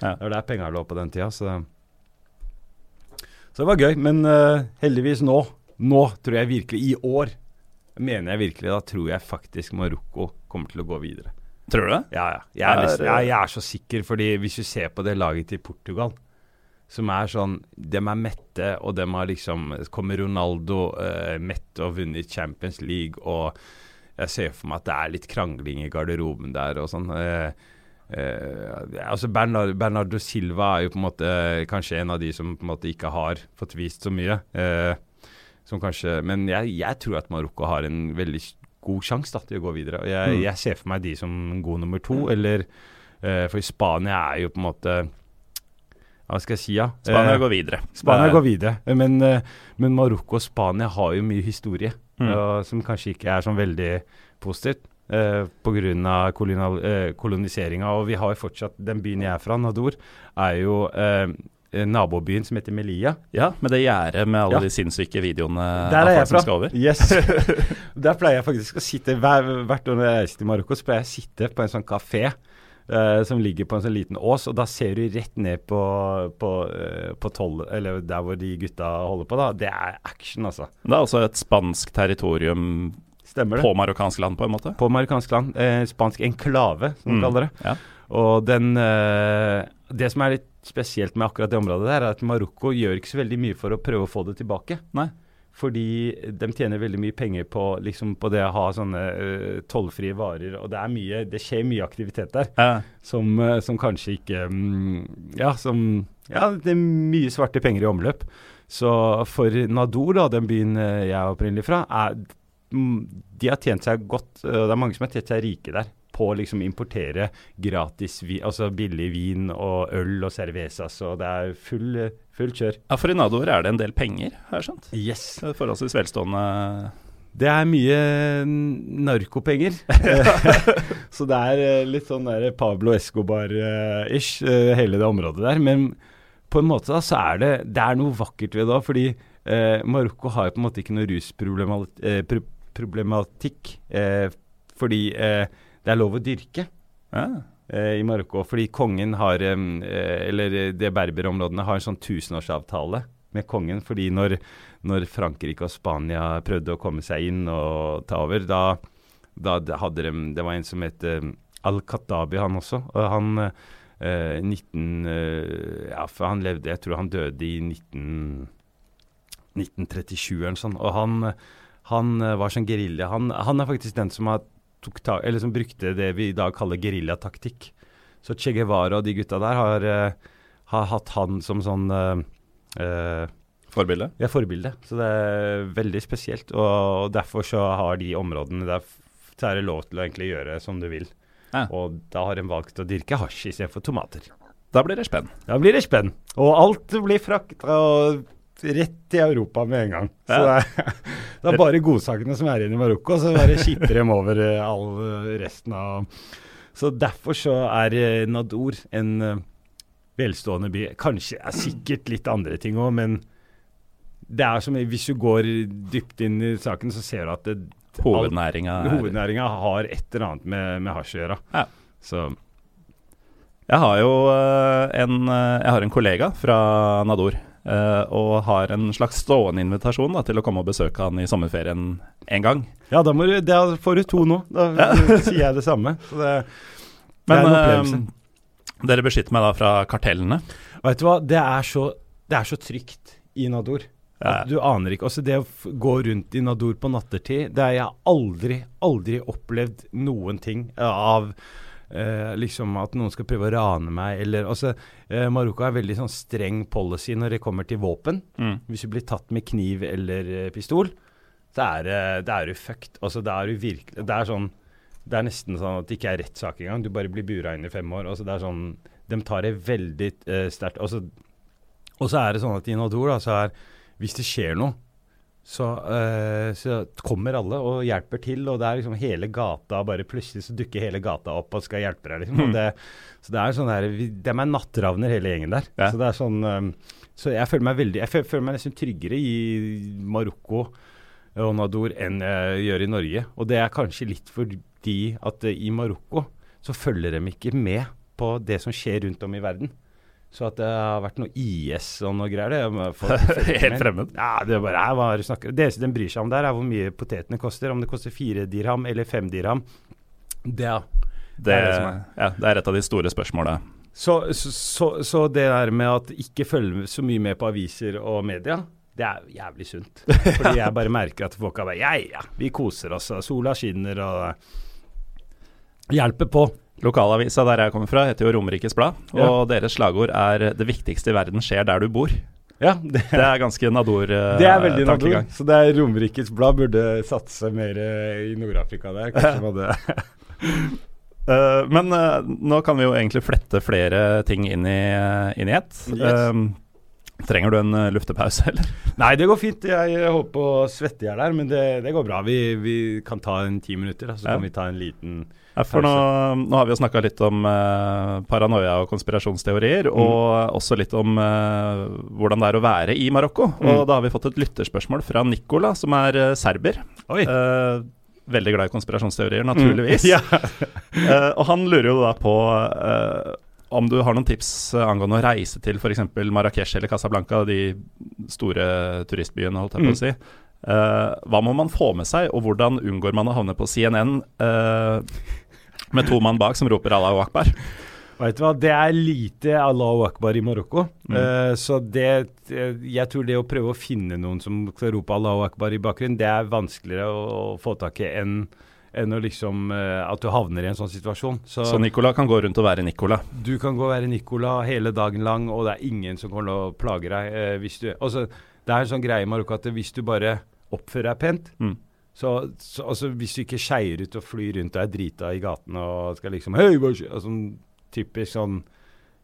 Ja. Det var der penga lå på den tida. Så, så det var gøy. Men uh, heldigvis nå, nå tror jeg virkelig, i år, mener jeg virkelig, da tror jeg faktisk Marokko kommer til å gå videre. Tror du det? Ja, ja. Jeg er, nesten, eh, jeg, jeg er så sikker, fordi hvis du ser på det laget til Portugal, som er sånn Dem er mette, og dem har liksom Kommer Ronaldo uh, mette og vunnet Champions League, og jeg ser for meg at det er litt krangling i garderoben der og sånn. Eh, eh, altså Bernard, Bernardo Silva er jo på en måte kanskje en av de som på en måte ikke har fått vist så mye. Eh, som kanskje, men jeg, jeg tror at Marokko har en veldig god sjanse til å gå videre. Jeg, Mm. jeg ser for meg de som god nummer to, eller eh, For Spania er jo på en måte Hva skal jeg si, ja? Spania Eh, går videre. Spania er- går videre, men, eh, men Marokko og Spania har jo mye historie, Mm. som kanskje ikke er sånn veldig positivt. Uh, Pga. uh, koloniseringa. Og vi har jo fortsatt Den byen jeg er fra, Nador, er jo eh, nabobyen som heter Melia. Ja, med det gjerdet med alle Ja. de sinnssyke videoene Der er jeg fra. Yes. Der pleier jeg faktisk å sitte hver, Hvert år når jeg reiser til Marokko, så pleier jeg å sitte på en sånn kafé Uh, som ligger på en sånn liten ås, og da ser du rett ned på, på, uh, på toll, eller der hvor de gutta holder på. da. Det er action, altså. Det er altså et spansk territorium Stemmer det? på marokkansk land, på en måte. På marokkansk land. Eh, spansk enklave, som de Mm. kaller det. Ja. Og den eh, Det som er litt spesielt med akkurat det området der, er at Marokko gjør ikke så veldig mye for å prøve å få det tilbake. Nei. Fordi de tjener veldig mye penger på, liksom, på det å ha sånne uh, tollfrie varer. Og det er mye, det skjer mye aktivitet der Ja. som, uh, som kanskje ikke um, Ja, som Ja, det er mye svarte penger i omløp. Så for Nador, da, den byen uh, jeg er opprinnelig fra, er, de har tjent seg godt uh, Det er mange som har tjent seg rike der på å liksom importere gratis altså billig vin og øl og cervezas, og det er full, full kjør. ja, for i Nador er det en del penger, har jeg skjønt. Yes. Forholdsvis velstående Det er mye narkopenger. så det er eh, litt sånn der Pablo Escobar-ish, eh, hele det området der. Men på en måte da, så er det, det er noe vakkert ved det òg, fordi eh, Marokko har jo på en måte ikke noe rusproblematikk, eh, problematikk, eh, fordi eh, det er lov å dyrke ja. eh, i Marokko. Fordi kongen har Eller det berberområdene har en sånn tusenårsavtale med kongen. Fordi når, når Frankrike og Spania prøvde å komme seg inn og ta over, da, da hadde de Det var en som het Al-Khattabi, han også. Og han eh, 19 eh, Ja, for han levde Jeg tror han døde i 19, 1937 eller noe sånt. Og han, han eh, var sånn gerilja. Han, han er faktisk den som har tok ta, eller som brukte det vi i dag kaller geriljataktikk. Så Che Guevara og de gutta der har, eh, har hatt han som sånn eh, eh, Forbilde. ja, forbilde. Så det er veldig spesielt. Og derfor så har de områdene der så er det lov til å egentlig gjøre som du vil. Ja. Og da har de valgt å dyrke hasj istedenfor tomater. Da blir det spenn. Da blir det spenn. Og alt blir frakta rett til Europa med en gang. Så det, er, det er bare godsakene som er igjen i Marokko, så bare skipper dem over eh, all eh, resten av Så derfor så er eh, Nador en velstående by. Kanskje er sikkert litt andre ting òg, men det er som hvis du går dypt inn i saken, så ser du at det, Hovednæringa hovednæringa har et eller annet med, med hasj å gjøre. Ja. Så Jeg har jo en, jeg har en kollega fra Nador. Eh, og har en slags stående invitasjon da, til å komme og besøke han i sommerferien en gang. Ja, da du, da får du to nå. Da sier jeg det samme. Så det, det Men er eh, dere beskytter meg da fra kartellene. Vet du hva, det er så, det er så trygt i Nador. Ja. Du aner ikke. Også det å gå rundt i Nador på nattertid Det har jeg aldri, aldri opplevd noen ting av eh, liksom at noen skal prøve å rane meg, eller altså eh, Marokko har veldig sånn streng policy når det kommer til våpen. Mm. Hvis du blir tatt med kniv eller eh, pistol, så er det er du fucked. Altså, da er du virkelig Det er sånn Det er nesten sånn at det ikke er rettssak engang. Du bare blir bura inn i fem år. Altså, det er sånn De tar det veldig eh, sterkt. Altså, og så er det sånn at i Nador, da, så er Hvis det skjer noe, så, eh, så kommer alle og hjelper til, og det er liksom hele gata Bare plutselig så dukker hele gata opp og skal hjelpe deg, liksom. Og det, så det er sånn der vi, De er nattravner, hele gjengen der. Ja. Så det er sånn eh, Så jeg føler meg veldig Jeg føler, meg nesten tryggere i Marokko og Nador enn jeg gjør i Norge. Og det er kanskje litt fordi at i Marokko så følger de ikke med på det som skjer rundt om i verden. Så at det har vært noe IS og noe greier det folk Helt fremmed. Ja, det er bare, jeg, hva er det du snakker Det eneste de bryr seg om der, er hvor mye potetene koster. Om det koster fire dirham eller fem dirham. Det, er- Det, er det som er. ja, det er et av de store spørsmåla. så, så, så, så det der med at ikke følge så mye med på aviser og media, det er jævlig sunt. Fordi jeg bare merker at folk har bare Ja, ja, vi koser oss, sola skinner og hjelper på. Lokalavisa der jeg kommer fra, heter jo Romerikes Blad. Ja. Og deres slagord er 'Det viktigste i verden skjer der du bor'. Ja, det, Det er ganske Nador-tankegang. det er veldig Nador. Så det er Romerikes Blad burde satse mer uh, i Nord-Afrika der. Kanskje man det. Eh, men eh, nå kan vi jo egentlig flette flere ting inn i, uh, inn i ett. Yes. Eh, trenger du en eh, luftepause, eller? Nei, det går fint. Jeg håper på å svette i hjel her, men det, det går bra. Vi, vi kan ta en ti minutter, så Ja. kan vi ta en liten Ja, for nå, nå har vi jo snakka litt om eh, paranoia og konspirasjonsteorier, og også litt om eh, hvordan det er å være i Marokko. Og da har vi fått et lytterspørsmål fra Nicola, som er eh, serber. Eh, veldig glad i konspirasjonsteorier, naturligvis. Ja. Eh, og han lurer jo da på eh, om du har noen tips angående å reise til f.eks. Marrakech eller Casablanca, de store turistbyene, holdt jeg på å si. Uh, hva må man få med seg, og hvordan unngår man å havne på CNN eh, med to mann bak som roper 'Allahu akbar'? Vet du hva, det er lite Allahu akbar i Marokko. Mm. Uh, så det eh, Jeg tror det å prøve å finne noen som skal rope Allahu akbar i bakgrunnen, det er vanskeligere å, å få tak i enn enn å liksom uh, at du havner i en sånn situasjon. Så, Så Nicola kan gå rundt og være Nicola. du kan gå og være Nicola hele dagen lang, og det er ingen som kommer til å plage deg. Uh, hvis du, altså, det er en sånn greie i Marokko at hvis du bare oppfører deg pent Mm. Så, så altså, Hvis du ikke skeier ut og flyr rundt og er drita i gatene og skal liksom Hei, hva skjer? Altså, typisk sånn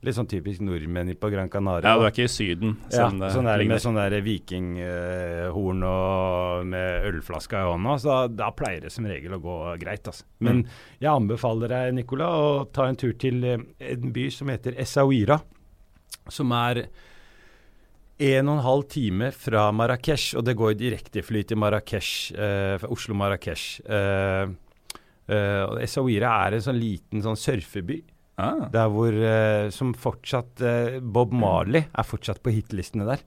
Litt sånn typisk nordmenn på Gran Canaria. Ja, du er ikke i Syden. Ja, sånn der, med sånn der vikinghorn og med ølflaska i hånda, så da, da pleier det som regel å gå greit. Altså. Men Mm. jeg anbefaler deg, Nicola, å ta en tur til eh, en by som heter Essaouira, som er en og en halv time fra Marrakech, og det går direktefly til Marrakech, eh, fra Oslo-Marrakech. Eh, eh, Essaouira er en sånn liten sånn surfeby. ah. Der hvor eh, Som fortsatt eh, Bob Marley er fortsatt på hitlistene der.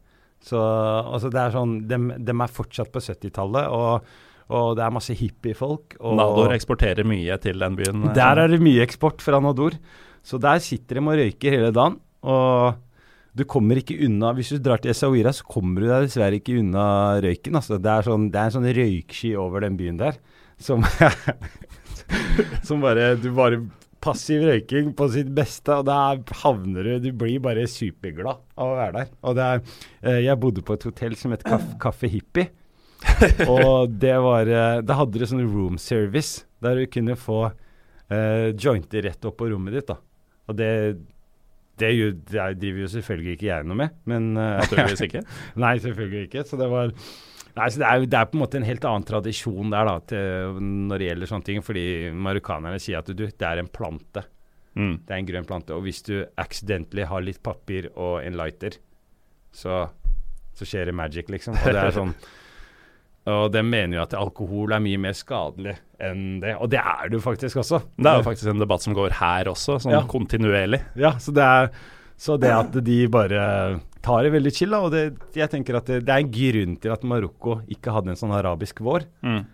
Så altså det er sånn dem, dem er fortsatt på 70-tallet, og, og det er masse hippiefolk. og- Nador eksporterer mye til den byen. eh, Der er det mye eksport fra Nador. Så der sitter de og røyker hele dagen. Og du kommer ikke unna Hvis du drar til Essaouira, så kommer du deg dessverre ikke unna røyken. Altså. Det, er sånn, det er en sånn røyksky over den byen der som Som bare Du bare Passiv røyking på sitt beste, og da havner du Du blir bare superglad av å være der. Og det er eh, Jeg bodde på et hotell som het Kaffe, Kaffe Hippie. og det var eh, Da hadde du sånn room service, der du kunne få eh, jointer rett opp på rommet ditt. da. Og det, det, det er- driver jo selvfølgelig ikke jeg noe med, men eh, Naturligvis ikke. Nei, selvfølgelig ikke. Så det var Nei, så det er, det er på en måte en helt annen tradisjon der da, til, når det gjelder sånne ting. Fordi marokkanerne sier at du, det er en plante. Mm. Det er en grønn plante. Og hvis du accidentally har litt papir og en lighter, så, så skjer det magic, liksom. Og det er sånn Og de mener jo at alkohol er mye mer skadelig enn det. Og det er det jo faktisk også. Det er jo faktisk en debatt som går her også, sånn Ja. kontinuerlig. Ja, så det er så det at de bare tar det veldig chill, da, og det, jeg tenker at det, det er en grunn til at Marokko ikke hadde en sånn arabisk vår. Mm.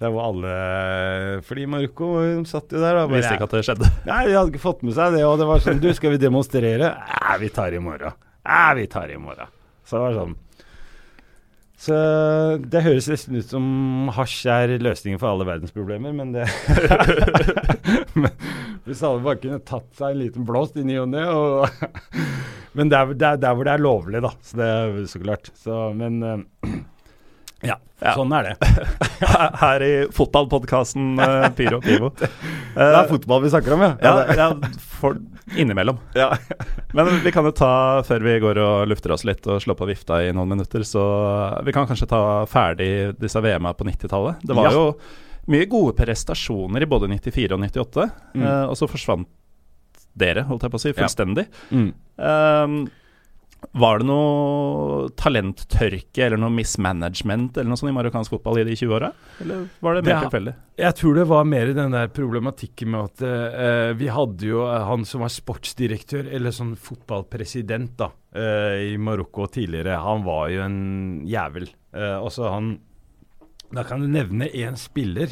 Der hvor alle Fordi Marokko satt jo der og Visste ikke at det skjedde. Nei, de hadde ikke fått med seg det, og det var sånn Du, skal vi demonstrere? Nei, vi tar i morgen. Nei, vi tar i morgen. Så det var sånn. Så det høres nesten ut som hasj er løsningen for alle verdensproblemer, men det men, Hvis alle bare kunne tatt seg en liten blåst i ny og ne Men det er, det er der hvor det er lovlig, da. Så det er så klart. Så, men eh, ja, Ja. sånn er det. Her- i fotballpodkasten uh, Pyro Pivo. Det er fotball vi snakker om, ja. Ja, ja for, innimellom. ja. Men vi kan jo ta, før vi går og lufter oss litt og slår på vifta i noen minutter, så vi kan kanskje ta ferdig disse VM-a på 90-tallet. Det var Ja. jo mye gode prestasjoner i både 94 og 98, Mm. eh, og så forsvant dere, holdt jeg på å si, fullstendig. Mm. Ehm, var det noe talenttørke eller noe mismanagement eller noe sånt i marokkansk fotball i de 20 åra? Eller var det mer ja, tilfeldig? Jeg tror det var mer den der problematikken med at uh, vi hadde jo eh, han som var sportsdirektør, eller sånn fotballpresident, da, uh, i Marokko tidligere. Han var jo en jævel. Uh, også han Da kan du nevne én spiller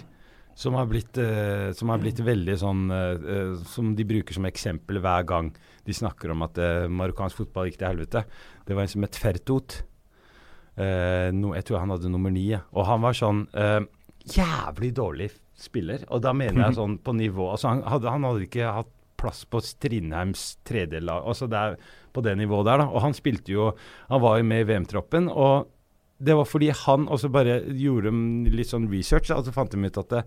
som har blitt, eh, som har blitt veldig sånn eh, eh, Som de bruker som eksempel hver gang de snakker om at eh, marokkansk fotball gikk til helvete. Det var en som het Fertot. Eh, no, jeg tror han hadde nummer ni. Og han var sånn eh, jævlig dårlig spiller. Og da mener jeg sånn på nivå altså han, hadde, han hadde ikke hatt plass på Strindheims tredjelag. Altså på det nivået der, da. Og han spilte jo Han var jo med i VM-troppen. Og det var fordi han også bare gjorde litt sånn research, og så fant de ut at det,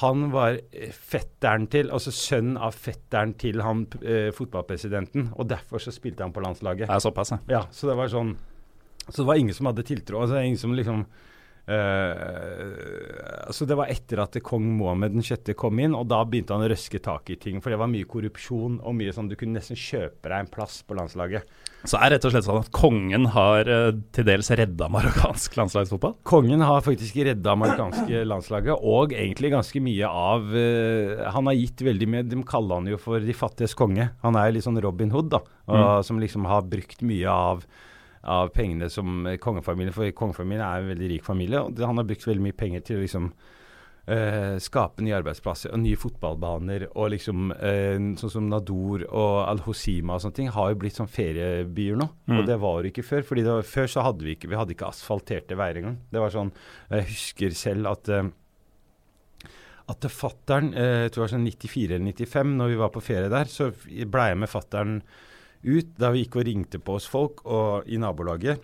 han var eh, fetteren til, altså sønnen av fetteren til han eh, fotballpresidenten. Og derfor så spilte han på landslaget. Det er såpass, ja. Ja, så det var sånn Så det var ingen som hadde tiltro. Altså, ingen som liksom eh, altså Det var etter at kong Mohammed den sjette kom inn, og da begynte han å røske tak i ting. For det var mye korrupsjon og mye sånn Du kunne nesten kjøpe deg en plass på landslaget. Så er det rett og slett sånn at kongen har eh, til dels redda marokkansk landslagsfotball? Kongen har faktisk redda marokkansk landslaget, og egentlig ganske mye av eh, Han har gitt veldig mye De kaller han jo for de fattiges konge. Han er litt sånn Robin Hood, da. Og, Som liksom har brukt mye av av pengene som kongefamilien For kongefamilien er en veldig rik familie, og han har brukt veldig mye penger til å liksom Uh, skape nye arbeidsplasser og nye fotballbaner. Og liksom uh, sånn som Nador og Al-Hosima og sånne ting har jo blitt sånn feriebyer nå. Mm. Og det var ikke før. fordi det var, Før så hadde vi ikke vi hadde ikke asfalterte veier engang. Det var sånn Jeg husker selv at uh, at fattern, eh, jeg tror det var sånn 94 eller 95, når vi var på ferie der, så blei jeg med fattern ut da vi gikk og ringte på oss folk og, i nabolaget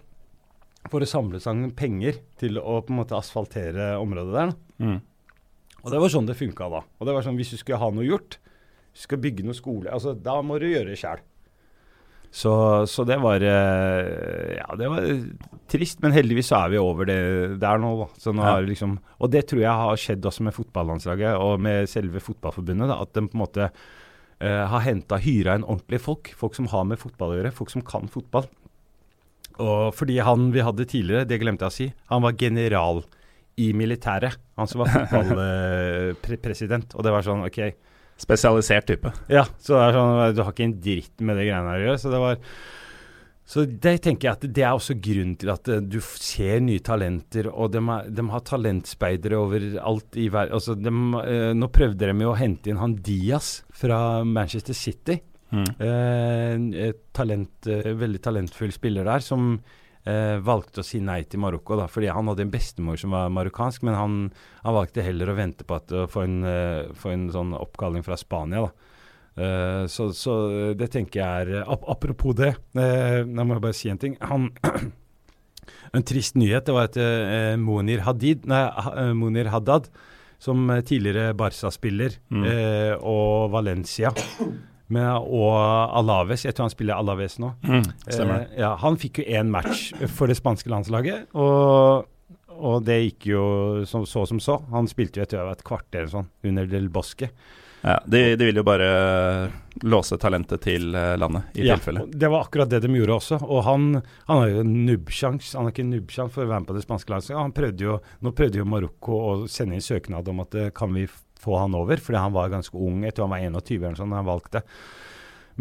for å samle sammen penger til å på en måte asfaltere området der. Mm. Og det var sånn det funka da. Og det var sånn, Hvis du skulle ha noe gjort, hvis du skal bygge noe skole, altså da må du gjøre det sjæl. Så, så det var eh, Ja, det var trist, men heldigvis så er vi over det der nå. Så nå Ja. har liksom, og det tror jeg har skjedd også med fotballandslaget og med selve fotballforbundet. da, At de på en måte har henta, hyra inn ordentlige folk. Folk som har med fotball å gjøre. Folk som kan fotball. Og fordi han vi hadde tidligere, det glemte jeg å si, han var general i militæret. Han som var fotballpresident. og det var sånn, OK. Spesialisert type. Ja, så det er sånn, du har ikke en dritt med det greiene her å gjøre. Så det var så det tenker jeg at det er også grunnen til at eh, du ser nye talenter, og de, er, de har talentspeidere overalt i verden. Altså, de, eh, nå prøvde de jo å hente inn han Diaz fra Manchester City. Mm. Eh, talent, veldig talentfull spiller der, som eh, valgte å si nei til Marokko. da, fordi Han hadde en bestemor som var marokkansk, men han, han valgte heller å vente på at, å få en, få en sånn oppkalling fra Spania. da. Eh, så, så det tenker jeg er ap Apropos det, jeg må bare si en ting. Han En trist nyhet det var at eh, Monir Hadid, nei, eh, Monir Haddad, som eh, tidligere Barca-spiller, Mm. eh, og Valencia med, og Alaves, jeg tror han spiller Alaves nå. Mm. Eh, ja, han fikk jo én match for det spanske landslaget, og, og det gikk jo så, så som så. Han spilte jo jeg var et kvarter eller sånn under Del Bosque. Ja, de, de vil jo bare låse talentet til eh, landet, i Ja, tilfelle. Det var akkurat det de gjorde også. Og han, han har jo en nubbsjans. Han har ikke en nubbsjans for å være med på det spanske landslaget. Han prøvde jo, nå prøvde jo Marokko å sende inn søknad om at eh, kan vi få han over, fordi han var ganske ung. Jeg tror han var 21 eller sånn da han valgte.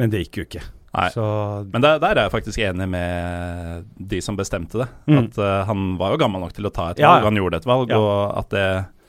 Men det gikk jo ikke. Nei. Så Men der, der er jeg faktisk enig med de som bestemte det. Mm. At uh, han var jo gammel nok til å ta et Ja, valg, ja. han gjorde et valg, Ja. og at det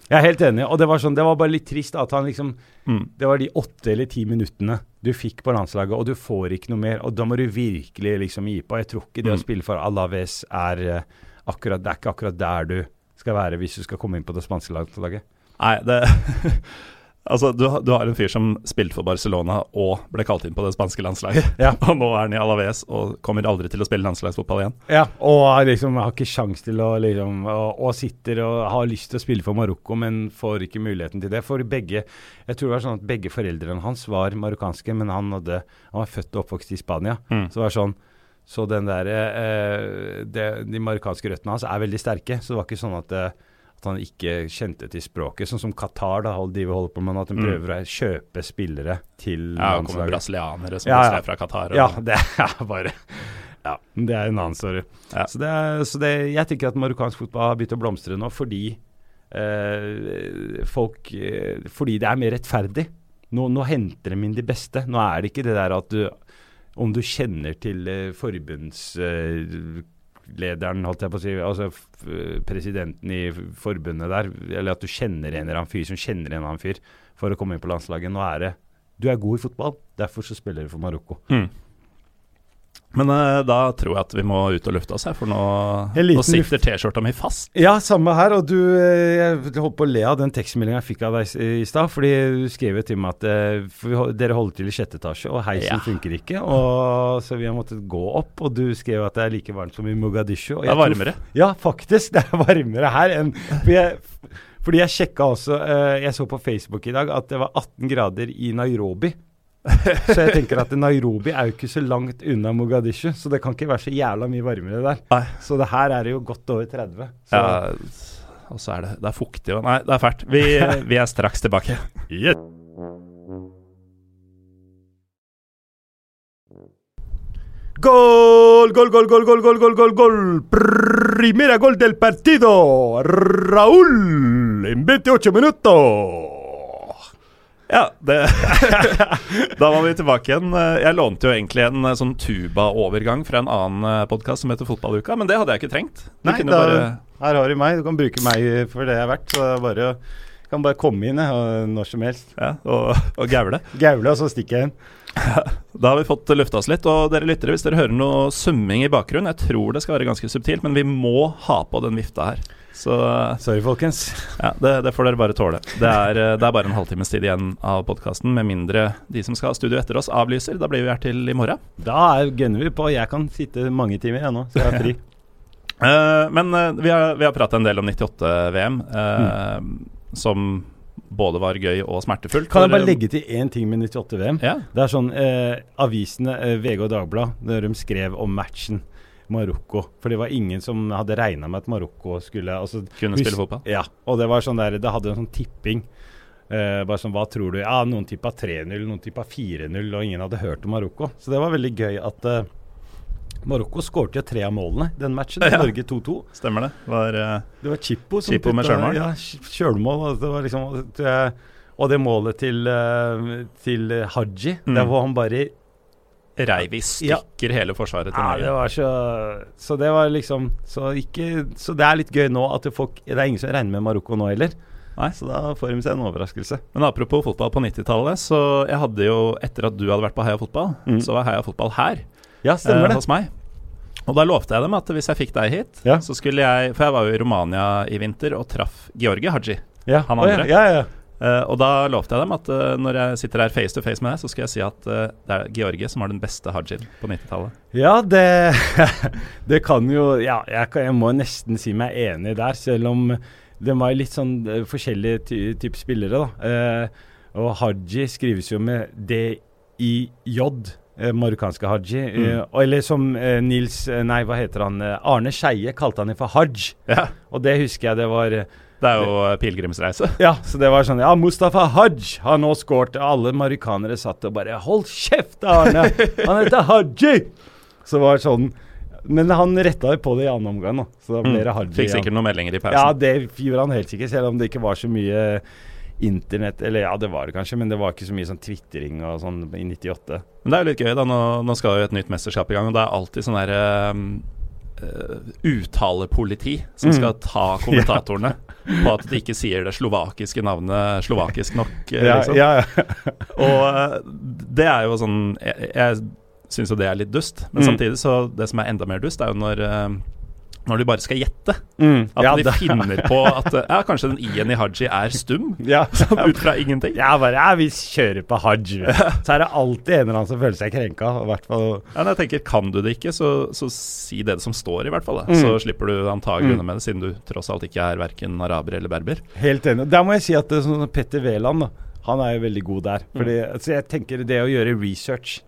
jeg er helt enig. Og det var, sånn, det var bare litt trist at han liksom mm. Det var de åtte eller ti minuttene du fikk på landslaget, og du får ikke noe mer. Og da må du virkelig liksom gi på. Jeg tror ikke det å Mm. spille for Alaves er eh, akkurat Det er ikke akkurat der du skal være hvis du skal komme inn på det spanske landslaget. Nei, det Altså, du, du har en fyr som spilte for Barcelona og ble kalt inn på det spanske landslaget. Ja. og nå er han i Alaves og kommer aldri til å spille landslagsfotball igjen. Ja, og liksom har ikke sjans til å liksom og, og sitter og har lyst til å spille for Marokko, men får ikke muligheten til det. For begge Jeg tror det var sånn at begge foreldrene hans var marokkanske, men han, hadde, han var født og oppvokst i Spania. Mm. Så det var sånn Så den der eh, det, De marokkanske røttene hans er veldig sterke, så det var ikke sånn at eh, at han ikke kjente til språket, sånn som Qatar da, hold- de holder på med, at de Mm. prøver å kjøpe spillere til Ja, det kommer brasilianere som Ja, ja, er fra Qatar. Og, Ja, det er bare Ja, det er en annen story. Ja. Så, det er, så det, jeg tenker at marokkansk fotball har begynt å blomstre nå fordi eh, folk eh, Fordi det er mer rettferdig. Nå, nå henter de inn de beste. Nå er det ikke det der at du Om du kjenner til eh, forbundslederen, holdt jeg på å si, altså f presidenten i forbundet der, eller at du kjenner en eller annen fyr som kjenner en eller annen fyr for å komme inn på landslaget. Nå er det Du er god i fotball, derfor så spiller du for Marokko. Mm. Men uh, da tror jeg at vi må ut og lufte oss her, for nå, nå sitter T-skjorta mi fast. Ja, samme her. Og du, eh, jeg holdt på å le av den tekstmeldinga jeg fikk av deg i stad. Fordi du skrev jo til meg at vi dere holder til i sjette etasje, og heisen Ja. funker ikke. Og, så vi har måttet gå opp. Og du skrev at det er like varmt som i Mogadishu. Og Det er varmere. tror-. Ja, faktisk. Det er varmere her enn for jeg, Fordi jeg sjekka også uh, Jeg så på Facebook i dag at det var 18 grader i Nairobi. så jeg tenker at Nairobi er jo ikke så langt unna Mogadishu, så det kan ikke være så jævla mye varmere der. Nei. Så det her er det jo godt over 30. Så Ja, og så er det, det er fuktig og Nei, det er fælt. Vi, vi er straks tilbake. Gol, gol, gol, gol, gol, gol, gol, gol, gol. Primera gol del partido. Raúl en 28 minutter. Ja, det Da var vi tilbake igjen. Jeg lånte jo egentlig en eh, sånn tuba-overgang fra en annen podkast som heter Fotballuka, men det hadde jeg ikke trengt. Du Nei, da, bare her har du meg. Du kan bruke meg for det jeg er verdt. Så bare jeg Kan bare komme inn jeg, når som helst. Ja, og, og gaule. Gaule, og så stikker jeg inn. Da har vi fått lufta oss litt. Og dere lyttere, hvis dere hører noe summing i bakgrunnen, jeg tror det skal være ganske subtilt, men vi må ha på den vifta her. Så Sorry, folkens. ja, det, det får dere bare tåle. Det er, eh, det er bare en halvtimes tid igjen av podkasten, med mindre de som skal ha studio etter oss, avlyser. Da blir vi her til i morgen. Da er- gønner vi på. Jeg kan sitte mange timer jeg nå, så jeg er fri. uh, men uh, vi har, vi har prata en del om 98-VM, eh, som både var gøy og smertefullt. Kan jeg bare eh, legge til én ting med 98-VM? Ja. Det er sånn eh, Avisene, eh, VG og Dagbladet, når de skrev om matchen Marokko For det var ingen som hadde regna med at Marokko skulle altså, Kunne spille fotball. Ja. Og det var sånn der Det hadde en sånn tipping. Uh, bare sånn, Hva tror du? Ja, Noen tippa 3-0, noen tippa 4-0, og ingen hadde hørt om Marokko. Så det var veldig gøy at uh, Marokko skåret jo tre av målene den matchen. Ja. Norge 2-2. Stemmer det. Var, uh, Det var Chippo som Chippo med kjølmål sjølmål? Ja, sjølmål. Det var liksom, og det målet til, til Haji, Mm. der hvor han bare reiv i stykker hele forsvaret til Ja, det Norge. var så Så det var liksom Så, ikke, så det er litt gøy nå at folk, det er ingen som regner med Marokko nå heller. Nei. Så da får de seg en overraskelse. Men apropos fotball på 90-tallet, så jeg hadde jo, etter at du hadde vært på Heia Fotball, Mm. så var Heia Fotball her Ja, stemmer eh, det. hos meg. Og da lovte jeg dem at hvis jeg fikk deg hit, Ja. så skulle jeg For jeg var jo i Romania i vinter og traff Georgi Haji. Ja, han å, ja. Ja, ja. Eh, og da lovte jeg dem at uh, når jeg sitter her face to face med deg, så skal jeg si at uh, det er Georgie som var den beste hajien på 90-tallet. Ja, det, det kan jo Ja, jeg, kan, jeg må nesten si meg enig der, selv om det var litt sånn forskjellige ty typer spillere, da. Og Haji skrives jo med D-I-J, marokkanske Haji. Og- eller som Nils Nei, hva heter han? Arne Skeie kalte han det for Haj. Ja. Og det husker jeg det var Det er jo eh, pilegrimsreise. Ja, så det var sånn Ja, Mustafa Haj har nå skåret. Alle marokkanere satt og bare Hold kjeft, Arne! Han heter Haji! Så det var sånn Men han retta på det i annen omgang, da. Så da ble det. Mm. Fikk sikkert noen meldinger i pausen. Ja, det gjorde han helt sikkert, selv om det ikke var så mye internett Eller ja, det var det kanskje, men det var ikke så mye sånn tvitring og sånn i 98. Men det er jo litt gøy, da. Nå, nå skal jo et nytt mesterskap i gang, og det er alltid sånn der eh, eh, uttalepoliti som Mm. skal ta kommentatorene på at de ikke sier det slovakiske navnet slovakisk nok. eh, liksom. ja, ja. Og eh, det er jo sånn Jeg, jeg syns jo det er litt dust, men Mm. samtidig så det som er enda mer dust, er jo når eh, når de bare skal gjette. Mm. At ja, de det. finner på at eh, ja, kanskje den i-en i Haji er stum. ja. Ut fra ingenting. Ja, bare Ja, vi kjører på haji. Så er det alltid en eller annen som føler seg krenka. I hvert fall Ja, jeg tenker, Kan du det ikke, så, så si det som står, i hvert fall. Mm. Så slipper du antagelig Mm. unna med det, siden du tross alt ikke er verken araber eller berber. Helt enig. Der må jeg si at det er sånn Petter Wæland, han er jo veldig god der. Fordi, altså jeg tenker det å gjøre research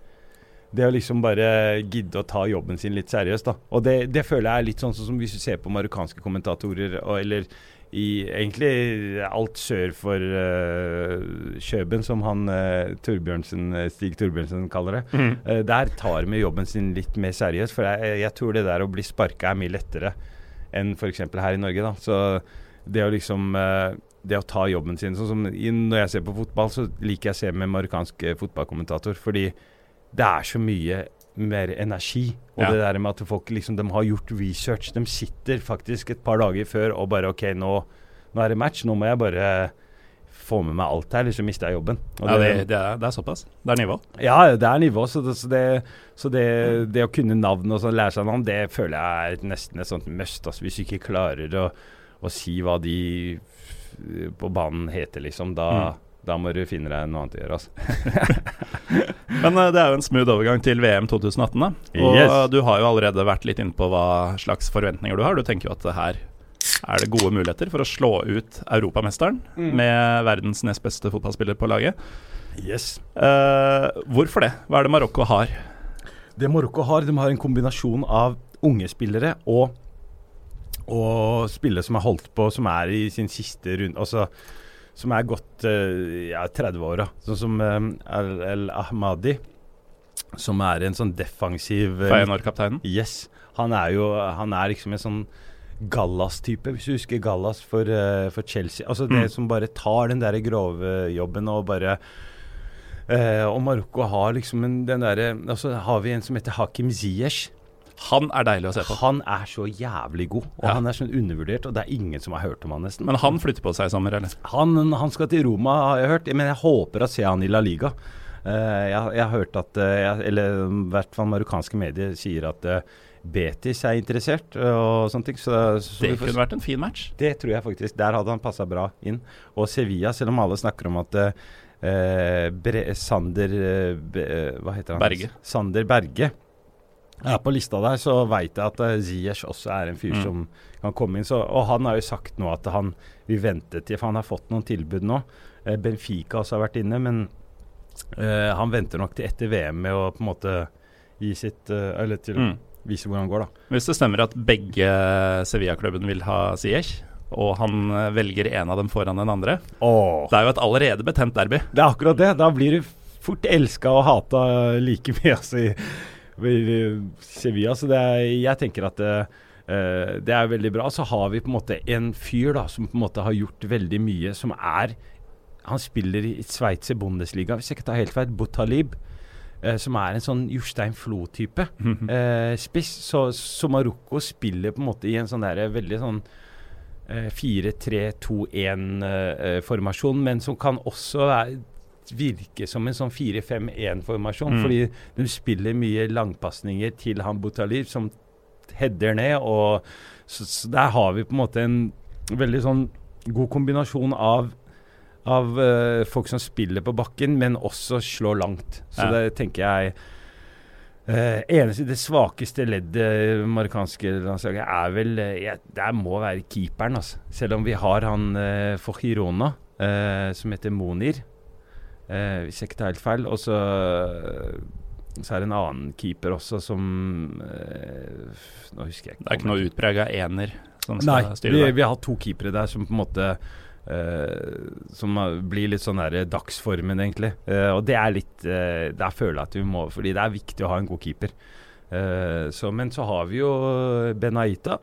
det å liksom bare gidde å ta jobben sin litt seriøst, da. Og det, det føler jeg er litt sånn som hvis du ser på marokkanske kommentatorer, og, eller i egentlig alt sør for uh, Kjøben, som han uh, Torbjørnsen, eh, Stig Torbjørnsen kaller det. Eh, der tar de jobben sin litt mer seriøst. For jeg, jeg tror det der å bli sparka er mye lettere enn f.eks. her i Norge. da. Så det å liksom det å ta jobben sin sånn som Når jeg ser på fotball, så liker jeg å se med marokkansk fotballkommentator. Fordi det er så mye mer energi. Og Ja. det der med at folk liksom De har gjort research. De sitter faktisk et par dager før og bare OK, nå, nå er det match. Nå må jeg bare få med meg alt her, eller så mister jeg jobben. Og Ja, det, det, er, det er såpass. Det er nivå. ja, det er nivå, så det, så det, så å kunne navn og sånn, lære seg navn, det føler jeg er nesten et sånt must. Altså, hvis du ikke klarer å, å si hva de på banen heter, liksom, da, da må du finne deg noe annet å gjøre. Altså. Men eh, det er jo en smooth overgang til VM 2018. da Og Yes. du har jo allerede vært litt inne på hva slags forventninger du har. Du tenker jo at her er det gode muligheter for å slå ut europamesteren med verdens nest beste fotballspiller på laget. Yes. Eh, hvorfor det? Hva er det Marokko har? Det Marokko har, de har en kombinasjon av unge spillere og, og spillere som er holdt på, som er i sin siste runde. Altså som er gått eh, ja, 30-åra. Sånn som eh, El, Ahmadi, som er en sånn defensiv eh, Feyenoord-kapteinen? Yes. Han er jo Han er liksom en sånn Gallas-type, hvis du husker Gallas for, for Chelsea. Altså det Mm. som bare tar den der grove jobben og bare eh, Og Marokko har liksom en, den derre Altså har vi en som heter Hakim Ziyech. Han er deilig å se på. Han er så jævlig god, og Ja. han er sånn undervurdert, og det er ingen som har hørt om han nesten. Men han flytter på seg i sommer, eller? Han, han skal til Roma, har jeg hørt, men jeg håper å se han i La Liga. Eh, jeg, jeg har hørt at eh, Eller i hvert fall marokkanske medier sier at eh, Betis er interessert og sånne ting. Så, så Det kunne vært en fin match. Det tror jeg faktisk. Der hadde han passa bra inn. Og Sevilla, selv om alle snakker om at eh, Sander Hva heter han? Berge. Sander Berge er på lista der, så veit jeg at uh, Ziyech også er en fyr Mm. som kan komme inn. Så, og han har jo sagt nå at han vil vente til For han har fått noen tilbud nå. Eh, Benfica også har vært inne, men uh, han venter nok til etter VM med å på en måte gi sitt uh, Eller til å Mm. vise hvor han går, da. Hvis det stemmer at begge Sevilla-klubbene vil ha Ziyech, og han eh, velger en av dem foran den andre Åh. Det er jo et allerede betent derby. Det er akkurat det. Da blir du fort elska og hata like mye altså, Sevilla. Så det er, jeg tenker at det, eh, det er veldig bra. Så har vi på en måte en fyr da, som på en måte har gjort veldig mye, som er Han spiller i Sveitser Bundesliga, hvis jeg ikke tar helt feil. Butalib. Uh, som er en sånn Jostein Flo-type eh, spiss. Så, så Marokko spiller på en måte i en sånn der veldig sånn uh, 4-3-2-1-formasjon, eh, men som kan også være, virke som en sånn 4-5-1-formasjon. Mm. Fordi de spiller mye langpasninger til han Butalir, som header ned. og så, så Der har vi på en måte en veldig sånn god kombinasjon av av uh, folk som spiller på bakken, men også slår langt. Så Ja. det tenker jeg Uh, eneste, Det svakeste leddet marokkanske landslaget er vel uh, ja, Det må være keeperen, altså. Selv om vi har han uh, Fochirona, uh, som heter Monir, eh, hvis jeg ikke tar helt feil. Og så, så er det en annen keeper også som eh, Nå husker jeg ikke. Det er ikke noe utprega ener som skal Nei, styre vi, vi har to keepere der som på en måte Uh, Som blir litt sånn der dagsformen, egentlig. Uh, og det er litt uh, Der føler jeg at vi må Fordi det er viktig å ha en god keeper. Eh, så, men så har vi jo Benaita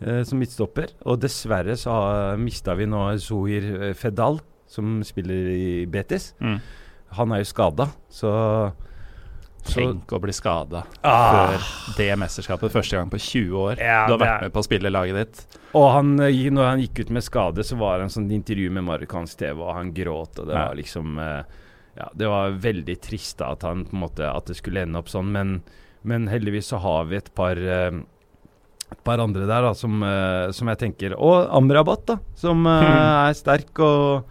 eh, som midtstopper. Og dessverre så har- mista vi nå Zohir eh, Fedal, som spiller i Betis. Mm. Han er jo skada, så Tenk å bli skada Ah. før det mesterskapet første gang på 20 år. Ja, du har vært med på å spille laget ditt. Og han, eh, når han gikk ut med skade, så var det en sånn intervju med marokkansk TV, og han gråt, og det Ja. var liksom eh, Ja, det var veldig trist da at han måte At det skulle ende opp sånn, men, men heldigvis så har vi et par eh, et par andre der da, som, som jeg tenker Og Amrabat, da, som eh, er sterk og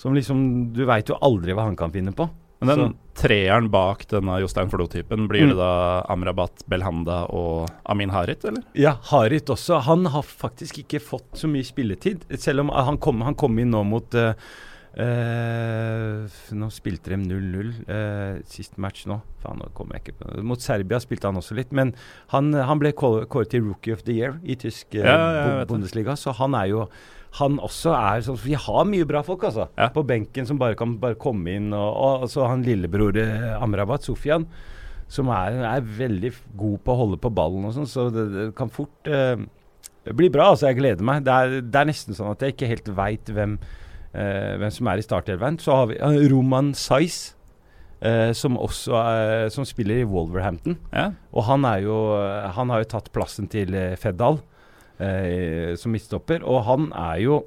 som liksom Du veit jo aldri hva han kan finne på. Men den treeren bak denne Jostein Flo-typen, blir Mm. det da Amrabat, Belhanda og Amin Harit, eller? Ja, Harit også. Han har faktisk ikke fått så mye spilletid. Selv om han kom, han kom inn nå mot uh, uh, Nå spilte de 0-0 uh, sist match nå. Faen, nå kommer jeg ikke på Mot Serbia spilte han også litt. Men han, han ble kåret til Rookie of the Year i tysk eh, Ja, ja, Bundesliga. Så han er jo han også er sånn Vi har mye bra folk, altså. Ja. På benken som bare kan bare komme inn. Og, og så han lillebror eh, Amrabat, Sofian, som er, er veldig god på å holde på ballen og sånn, så det, det kan fort eh, bli bra. Altså, jeg gleder meg. Det er, det er nesten sånn at jeg ikke helt veit hvem, eh, hvem som er i startelveren. Så har vi eh, Roman Saiz, Uh, som også uh, som spiller i Wolverhampton. Ja. Og han, jo, han har jo tatt plassen til eh, Feddal eh, som midtstopper, og han er jo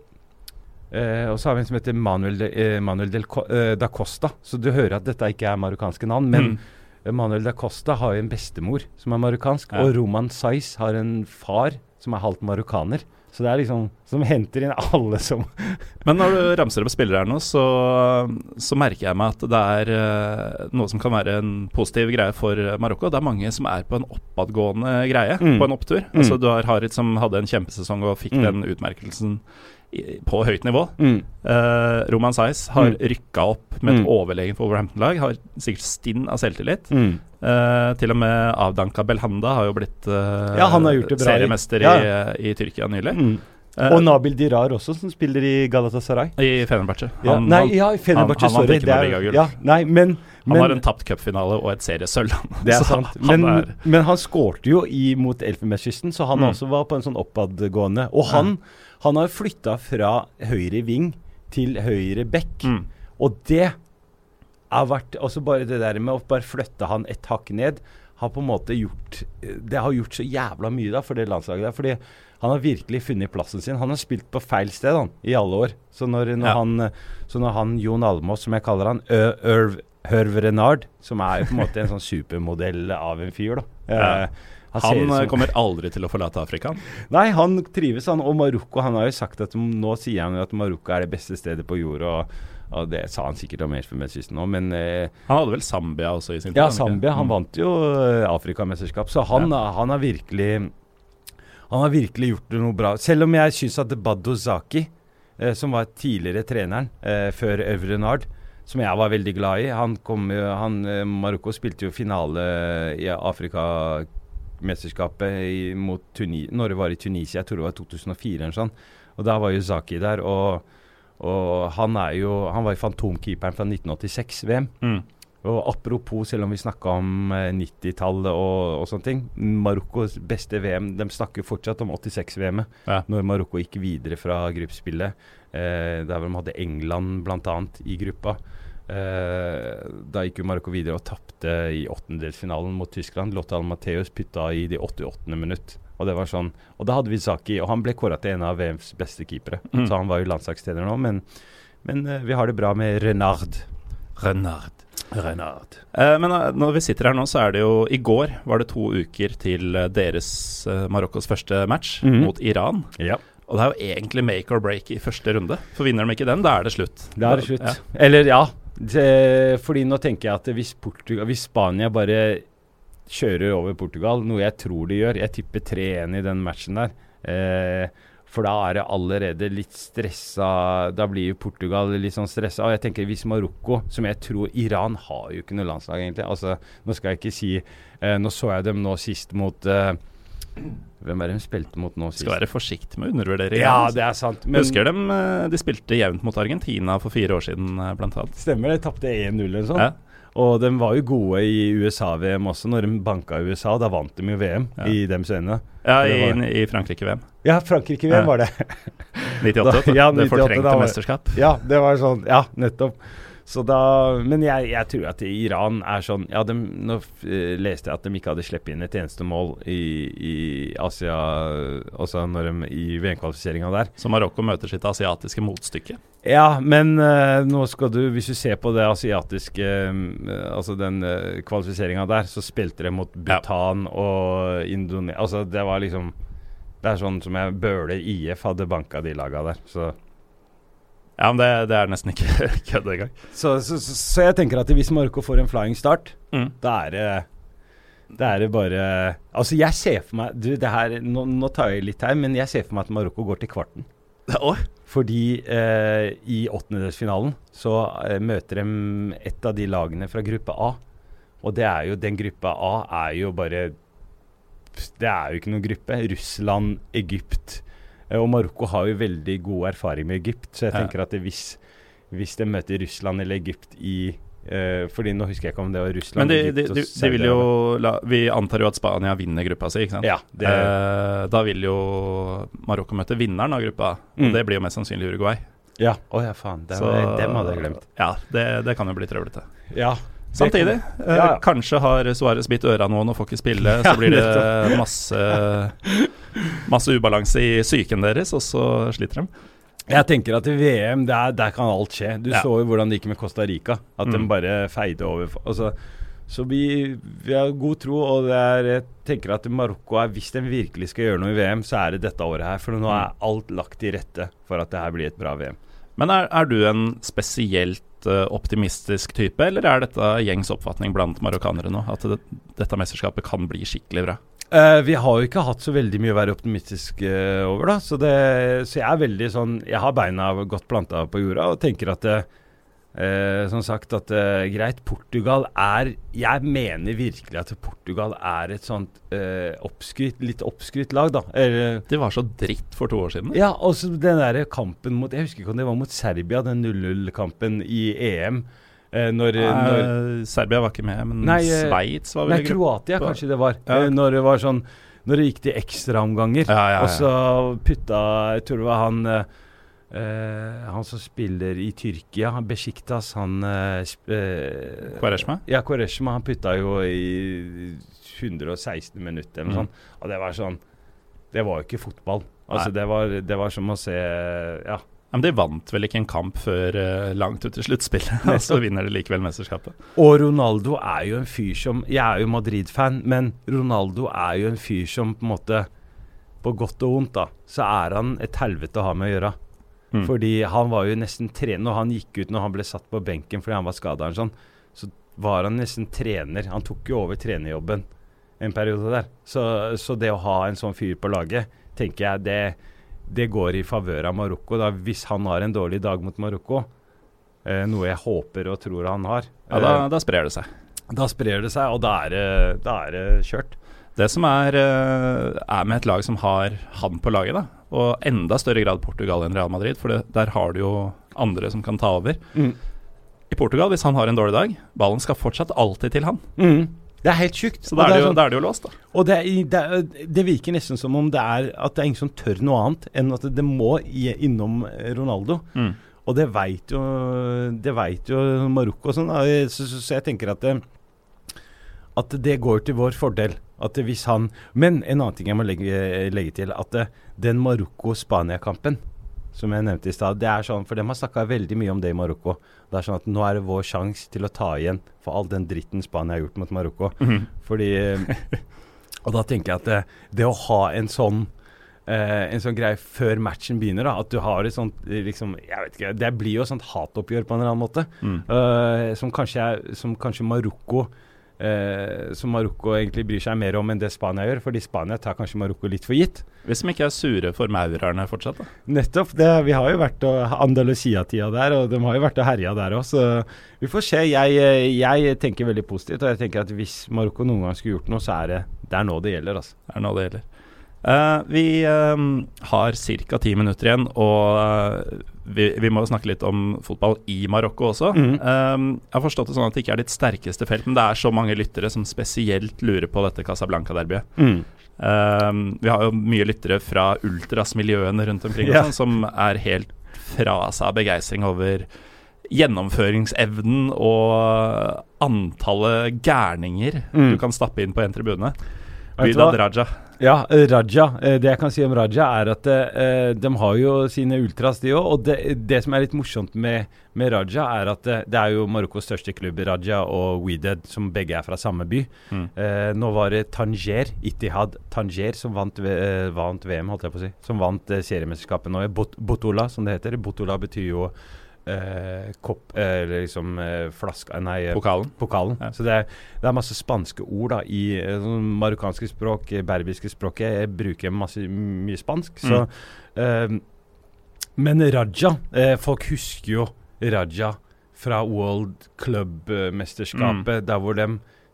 eh, Og så har vi en som heter Manuel, de, eh, Manuel Co- eh, da Costa. Så du hører at dette ikke er marokkanske navn, men Mm. Manuel da Costa har jo en bestemor som er marokkansk, Ja. og Roman Saiz har en far som er halvt marokkaner. Så det er liksom Som henter inn alle som Men når du ramser opp spillere her nå, så, så merker jeg meg at det er eh, noe som kan være en positiv greie for Marokko. Det er mange som er på en oppadgående greie, Mm. på en opptur. Mm. Altså Du har Harit som hadde en kjempesesong og fikk Mm. den utmerkelsen på høyt nivå. mm. Uh, Roman Sais har Mm. rykka opp med et Mm. overlegent Wolverhampton-lag. Har sikkert stinn av selvtillit. Mm. Eh, til og med avdanka Belhanda har jo blitt uh, Ja, han har gjort det bra i- seriemester Ja. i, Tyrkia nylig. Mm. Uh, Og Nabil Dirar også, som spiller i Galatasaray. I Fenerbahçe. Ja, Han- nei, han- ja, Fenerbahçe, han- han sorry. ikke er-. Ja, nei, men, Han har en tapt cupfinale og et seriesølv. Det er sant. han Men, er- men han skårte jo i, mot Elfenbenskysten, så han Mm. også var på en sånn oppadgående. Og han, han har flytta fra høyre ving til høyre bekk. Mm. Og det har vært Også bare det der med å bare flytte han et hakk ned, har på en måte gjort Det har gjort så jævla mye da for det landslaget der. Fordi han har virkelig funnet plassen sin. Han har spilt på feil sted han, i alle år. Så når, når Ja. han, så når han Jon Almås, som jeg kaller han, Ørv Hørv Renard, som er jo på en måte en sånn supermodell av en fyr, da. Ja. Eh, Han som- eh, kommer aldri til å forlate Afrika. Nei, han trives, han. Og Marokko Han har jo sagt at nå sier han jo at Marokko er det beste stedet på jorda. Og, og det sa han sikkert om Elfenbenskysten nå, men eh, Han hadde vel Zambia også i sin tid? Ja? Zambia. Han Mm. vant jo eh, Afrikamesterskap, så han, han har virkelig Han har virkelig gjort det noe bra. Selv om jeg syns at Baddo Zaki, eh, som var tidligere treneren eh, før Øvre Nard, som jeg var veldig glad i Han kom han, eh, Marokko spilte jo finale i Afrikamesterskapet mot Tunis når det var i Tunisia, jeg tror det var 2004 eller sånn. Og da var jo Zaki der. Og, og han er jo Han var jo fantomkeeperen fra 1986-VM. Mm. Og apropos, selv om vi snakka om eh, 90-tallet og, og sånne ting Marokkos beste VM De snakker fortsatt om 86-VM-et, Ja. når Marokko gikk videre fra gruppespillet. Eh, der hvor de hadde England bl.a. i gruppa. Eh, da gikk jo Marokko videre og tapte i åttendelsfinalen mot Tyskland. Lotte Almatheus putta i de 88. minutt. Og det var sånn Og da hadde vi Zaki, og han ble kåra til en av VMs beste keepere. Mm. Så han var jo landslagstjener nå, men, men uh, vi har det bra med Renard. Renard. Renard. Eh, men eh, når vi sitter her nå, så er det jo I går var det to uker til eh, deres eh, Marokkos første match Mhm. mot Iran. Ja. Og det er jo egentlig make or break i første runde. For vinner de ikke den, da er det slutt. Da er det slutt. Ja. Eller ja. Det, fordi nå tenker jeg at hvis, Portugal, hvis Spania bare kjører over Portugal, noe jeg tror de gjør Jeg tipper 3-1 i den matchen der. Eh, for da er det allerede litt stressa Da blir jo Portugal litt sånn stressa. Og jeg tenker hvis Marokko, som jeg tror Iran har jo ikke noe landslag, egentlig. Altså, nå skal jeg ikke si eh, Nå så jeg dem nå sist mot eh, Hvem er det de spilte mot nå sist? Skal være forsiktig med å undervurdere ja, det er sant. Men, Husker dem, eh, de spilte jevnt mot Argentina for fire år siden, eh, blant annet. Stemmer det. Tapte 1-0 eller sånn. Ja. Og de var jo gode i USA-VM også, når de banka USA. Da vant de jo VM Ja. i dems øyne. Ja, i, i Frankrike-VM. Ja, Frankrike-VM Ja. var det. 98. Da- ja, det fortrengte da var- mesterskap. ja, det var sånn. Ja, nettopp. Så da, men jeg, jeg tror at Iran er sånn Ja, de, nå eh, leste jeg at de ikke hadde sluppet inn et eneste mål i, i Asia også når de, i VM-kvalifiseringa der. Så Marokko møter sitt asiatiske motstykke. Ja, men uh, nå skal du, hvis du ser på det asiatiske uh, Altså den uh, kvalifiseringa der, så spilte de mot Bhutan og Indonesia Altså, det var liksom Det er sånn som jeg Bøhler IF hadde banka de laga der. Så, Ja, men det, det er nesten ikke kødd engang. så, så, så, så jeg tenker at hvis Marokko får en flying start, Mm. da er det det er bare Altså, jeg ser for meg Du, det her Nå, nå tar jeg litt her, men jeg ser for meg at Marokko går til kvarten. Oh. Fordi eh, i åttendedelsfinalen så eh, møter de et av de lagene fra gruppe A. Og det er jo den gruppa A er jo bare Det er jo ikke noen gruppe. Russland, Egypt. Eh, og Marokko har jo veldig god erfaring med Egypt, så jeg Ja. tenker at hvis, hvis de møter Russland eller Egypt i eh, Fordi nå husker jeg ikke om det var Russland, Men de, Egypt de, og de, de vil jo la, Vi antar jo at Spania vinner gruppa si, ikke sant? Ja, det, Eh, da vil jo Marokko møte vinneren av gruppa, og Mm. det blir jo mest sannsynlig Uruguay. ja. Å ja, faen. Det, Så- dem hadde jeg glemt. Ja, det, det kan jo bli trøblete. Ja. Samtidig, eh, Ja, ja. kanskje har Suárez bitt øra noen og får ikke spille, så blir det masse, masse ubalanse i psyken deres, og så sliter de. Jeg tenker at i VM, der, der kan alt skje. Du så jo hvordan det gikk med Costa Rica. At de Mm. bare feide over. Altså, så vi, vi har god tro, og det er, jeg tenker at Marokko er Hvis de virkelig skal gjøre noe i VM, så er det dette året her. For nå er Mm. alt lagt til rette for at det her blir et bra VM. Men er, er du en spesielt eh, optimistisk type, eller er dette gjengs oppfatning blant marokkanere nå? At det, dette mesterskapet kan bli skikkelig bra? Uh, vi har jo ikke hatt så veldig mye å være optimistisk eh, over, da. Så, det, så jeg er veldig sånn Jeg har beina godt planta på jorda og tenker at det, eh, som sagt at eh, greit, Portugal er Jeg mener virkelig at Portugal er et sånt eh, oppskrytt, litt oppskrytt lag, da. Eller, De var så dritt for to år siden. ja, og så den derre kampen mot Jeg husker ikke om det var mot Serbia, den 0-0-kampen i EM. Eh, når, når Eh, Serbia var ikke med, men Nei, eh, Sveits var vel Nei, Kroatia Kroatia kanskje det var. Ja. Eh, når det var sånn Når det gikk til ekstraomganger. Ja, ja, ja. Og så putta Jeg tror det var han eh, Han som spiller i Tyrkia, han Besjiktas, han uh, eh, Ja, Quaresma. Han putta jo i 116 minutter eller noe Mm. sånt. Og det var sånn Det var jo ikke fotball. Altså, det var, det var som å se Ja. Men de vant vel ikke en kamp før langt ut i sluttspillet, og så vinner de likevel mesterskapet. Og Ronaldo er jo en fyr som Jeg er jo Madrid-fan, men Ronaldo er jo en fyr som på en måte På godt og vondt, da, så er han et helvete å ha med å gjøre. Mm. Fordi han var jo nesten trener Når han gikk ut når han ble satt på benken fordi han var skada, sånn, så var han nesten trener. Han tok jo over trenerjobben en periode der. Så, så det å ha en sånn fyr på laget, tenker jeg det, det går i favør av Marokko. da Hvis han har en dårlig dag mot Marokko, eh, noe jeg håper og tror han har, Ja, da, eh, da sprer det seg. da sprer det seg, og da er det, kjørt. Det som er, eh, er med et lag som har han på laget, da, og enda større grad Portugal enn Real Madrid, for det, der har du jo andre som kan ta over. Mm. I Portugal, hvis han har en dårlig dag, ballen skal fortsatt alltid til han. Det er helt sjukt. Så da er det, jo, sånn- er det jo låst, da. Og det, er, det, det virker nesten som om det er at det er ingen som tør noe annet enn at det må innom eh, Ronaldo. Mm. Og det veit jo, det vet jo Marokko og sånn. Så, så, så jeg tenker at det, at det går til vår fordel. At hvis han Men en annen ting jeg må legge, legge til. At det, den Marokko-Spania-kampen som jeg nevnte i stad, det er sånn For de har snakka veldig mye om det i Marokko. Det er sånn at nå er det vår sjanse til å ta igjen for all den dritten Spania har gjort mot Marokko. Mhm. Fordi Og da tenker jeg at det, det å ha en sånn Uh, en sånn greie før matchen begynner, da, at du har et sånt eh, liksom, jeg vet ikke, Det blir jo et sånt hatoppgjør på en eller annen måte. Mm. Uh, som, kanskje er, som kanskje Marokko eh, Som Marokko egentlig bryr seg mer om enn det Spania gjør. Fordi Spania tar kanskje Marokko litt for gitt. Hvis de ikke er sure for maurerne fortsatt, da. Nettopp. Det, vi har jo vært Andalusia-tida der, og de har jo vært og herja der òg, så vi får se. Jeg, eh, jeg tenker veldig positivt, og jeg tenker at hvis Marokko noen gang skulle gjort noe, så er det, det er nå det gjelder, altså. Det er nå det gjelder. Eh, vi eh, har ca. ti minutter igjen, og uh, vi, vi må snakke litt om fotball i Marokko også. Mm. Eh, jeg har forstått det sånn at det ikke er ditt sterkeste felt, men det er så mange lyttere som spesielt lurer på dette Casablanca-derbyet. Eh, vi har jo mye lyttere fra ultras-miljøene rundt omkring Ja. sånn, som er helt fra seg av begeistring over gjennomføringsevnen og antallet gærninger Mm. du kan stappe inn på en tribune. Hva? Raja. Ja, eh, Raja. Eh, det jeg kan si om Raja, er at eh, de har jo sine ultras, de òg. Og det, det som er litt morsomt med, med Raja, er at det, det er jo Marokkos største klubb, Raja og Weeded, som begge er fra samme by. Mm. Eh, nå var det Tanger, Itihad Tanger, som vant, eh, vant VM, holdt jeg på å si. Som vant eh, seriemesterskapet nå. Bot Botola, som det heter. Botola betyr jo eh, kopp eh, Eller liksom eh, flaska Nei, eh, Pokalen. pokalen. Ja. Så det er, det er masse spanske ord da, i eh, sånn marokkanske språk, eh, berbiske språket. Jeg bruker masse, mye spansk. Så, eh, men Raja eh, Folk husker jo Raja fra World Club-mesterskapet, der hvor de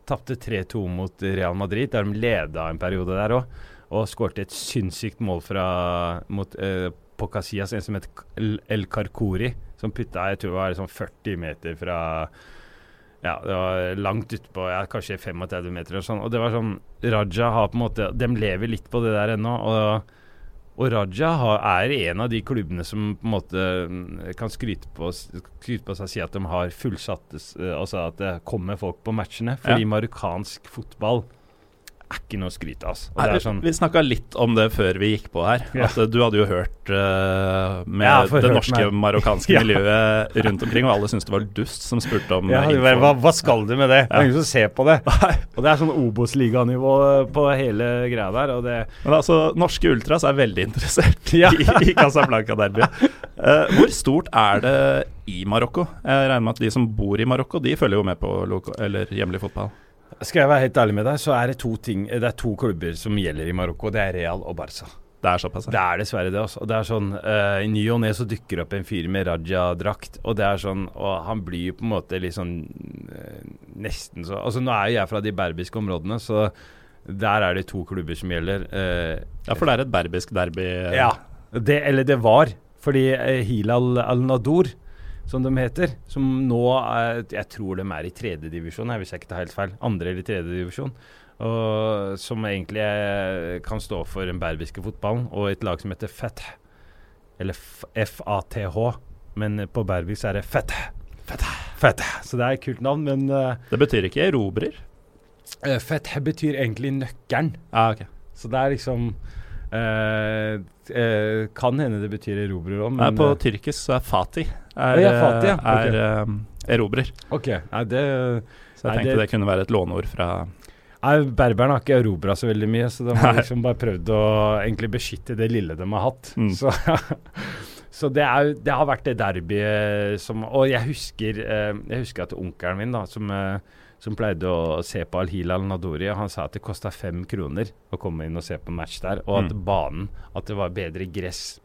tapte 3-2 mot Real Madrid. Der de leda en periode der òg, og skårte et sinnssykt mål fra, mot eh, på en som het El, El Carcori, som putta jeg tror det var sånn 40 meter fra ja, det var langt utpå, ja, kanskje 35 meter og sånn. Og det var sånn Raja har på en måte De lever litt på det der ennå. Og, og Raja har, er en av de klubbene som på en måte mm, kan skryte på, skryte på seg og si at de har fullsatt eh, Altså at det kommer folk på matchene. Fordi marokkansk fotball er ikke noe å skryte av. Altså. Nei, sånn Vi snakka litt om det før vi gikk på her. Ja. At eh, du hadde jo hørt uh, med Ja, det hørt norske meg. marokkanske Ja. miljøet rundt omkring, og alle syntes det var dust som spurte om ja, eh, det var- info. hva, hva skal du med det? Det er ingen som ser på det. Og det er sånn Obos-liganivå på hele greia der. Og det Men altså, norske ultras er veldig interessert Ja. i, i Casablanca-derbyet. Uh, hvor stort er det i Marokko? Jeg regner med at de som bor i Marokko, de følger jo med på loko eller hjemlig fotball. Skal jeg være helt ærlig med deg, så er det to ting Det er to klubber som gjelder i Marokko. Det er Real og Barca. Det er såpass. Det er dessverre det. Også. Og det er sånn uh, I ny og ne så dukker det opp en fyr med Raja-drakt, og det er sånn Og han blir jo på en måte litt sånn uh, Nesten så Altså Nå er jo jeg fra de berbiske områdene, så der er det to klubber som gjelder. Uh, Ja, for det er et berbisk derby. ja. Det, eller det var. Fordi Hilal al-Nador, som de heter, som nå er Jeg tror de er i tredjedivisjon, hvis jeg ikke tar helt feil. Andre eller tredjedivisjon. Som egentlig eh, kan stå for den berbiske fotballen, og et lag som heter Feth. eller F- F-A-T-H. Men på berbisk er det Fath. Så det er et kult navn, men uh, Det betyr ikke erobrer. FATH betyr egentlig nøkkelen. Ah, ok. Så det er liksom eh, eh, Kan hende det betyr erobrer òg, Nei, på eh, tyrkisk så er Fatih er, Ja, Fati, ja. Okay. er eh, erobrer. OK. Nei, det Så jeg Nei, tenkte det- det kunne være et låneord fra Nei, Berberen har ikke erobra så veldig mye, så de har liksom bare prøvd å egentlig beskytte det lille de har hatt. Mm. Så, så det, er, det har vært det derbyet som Og jeg husker, eh, jeg husker at onkelen min, da, som, eh, som pleide å se på Al-Hilal Nadori, han sa at det kosta fem kroner å komme inn og se på match der, og at Mm. banen At det var bedre gress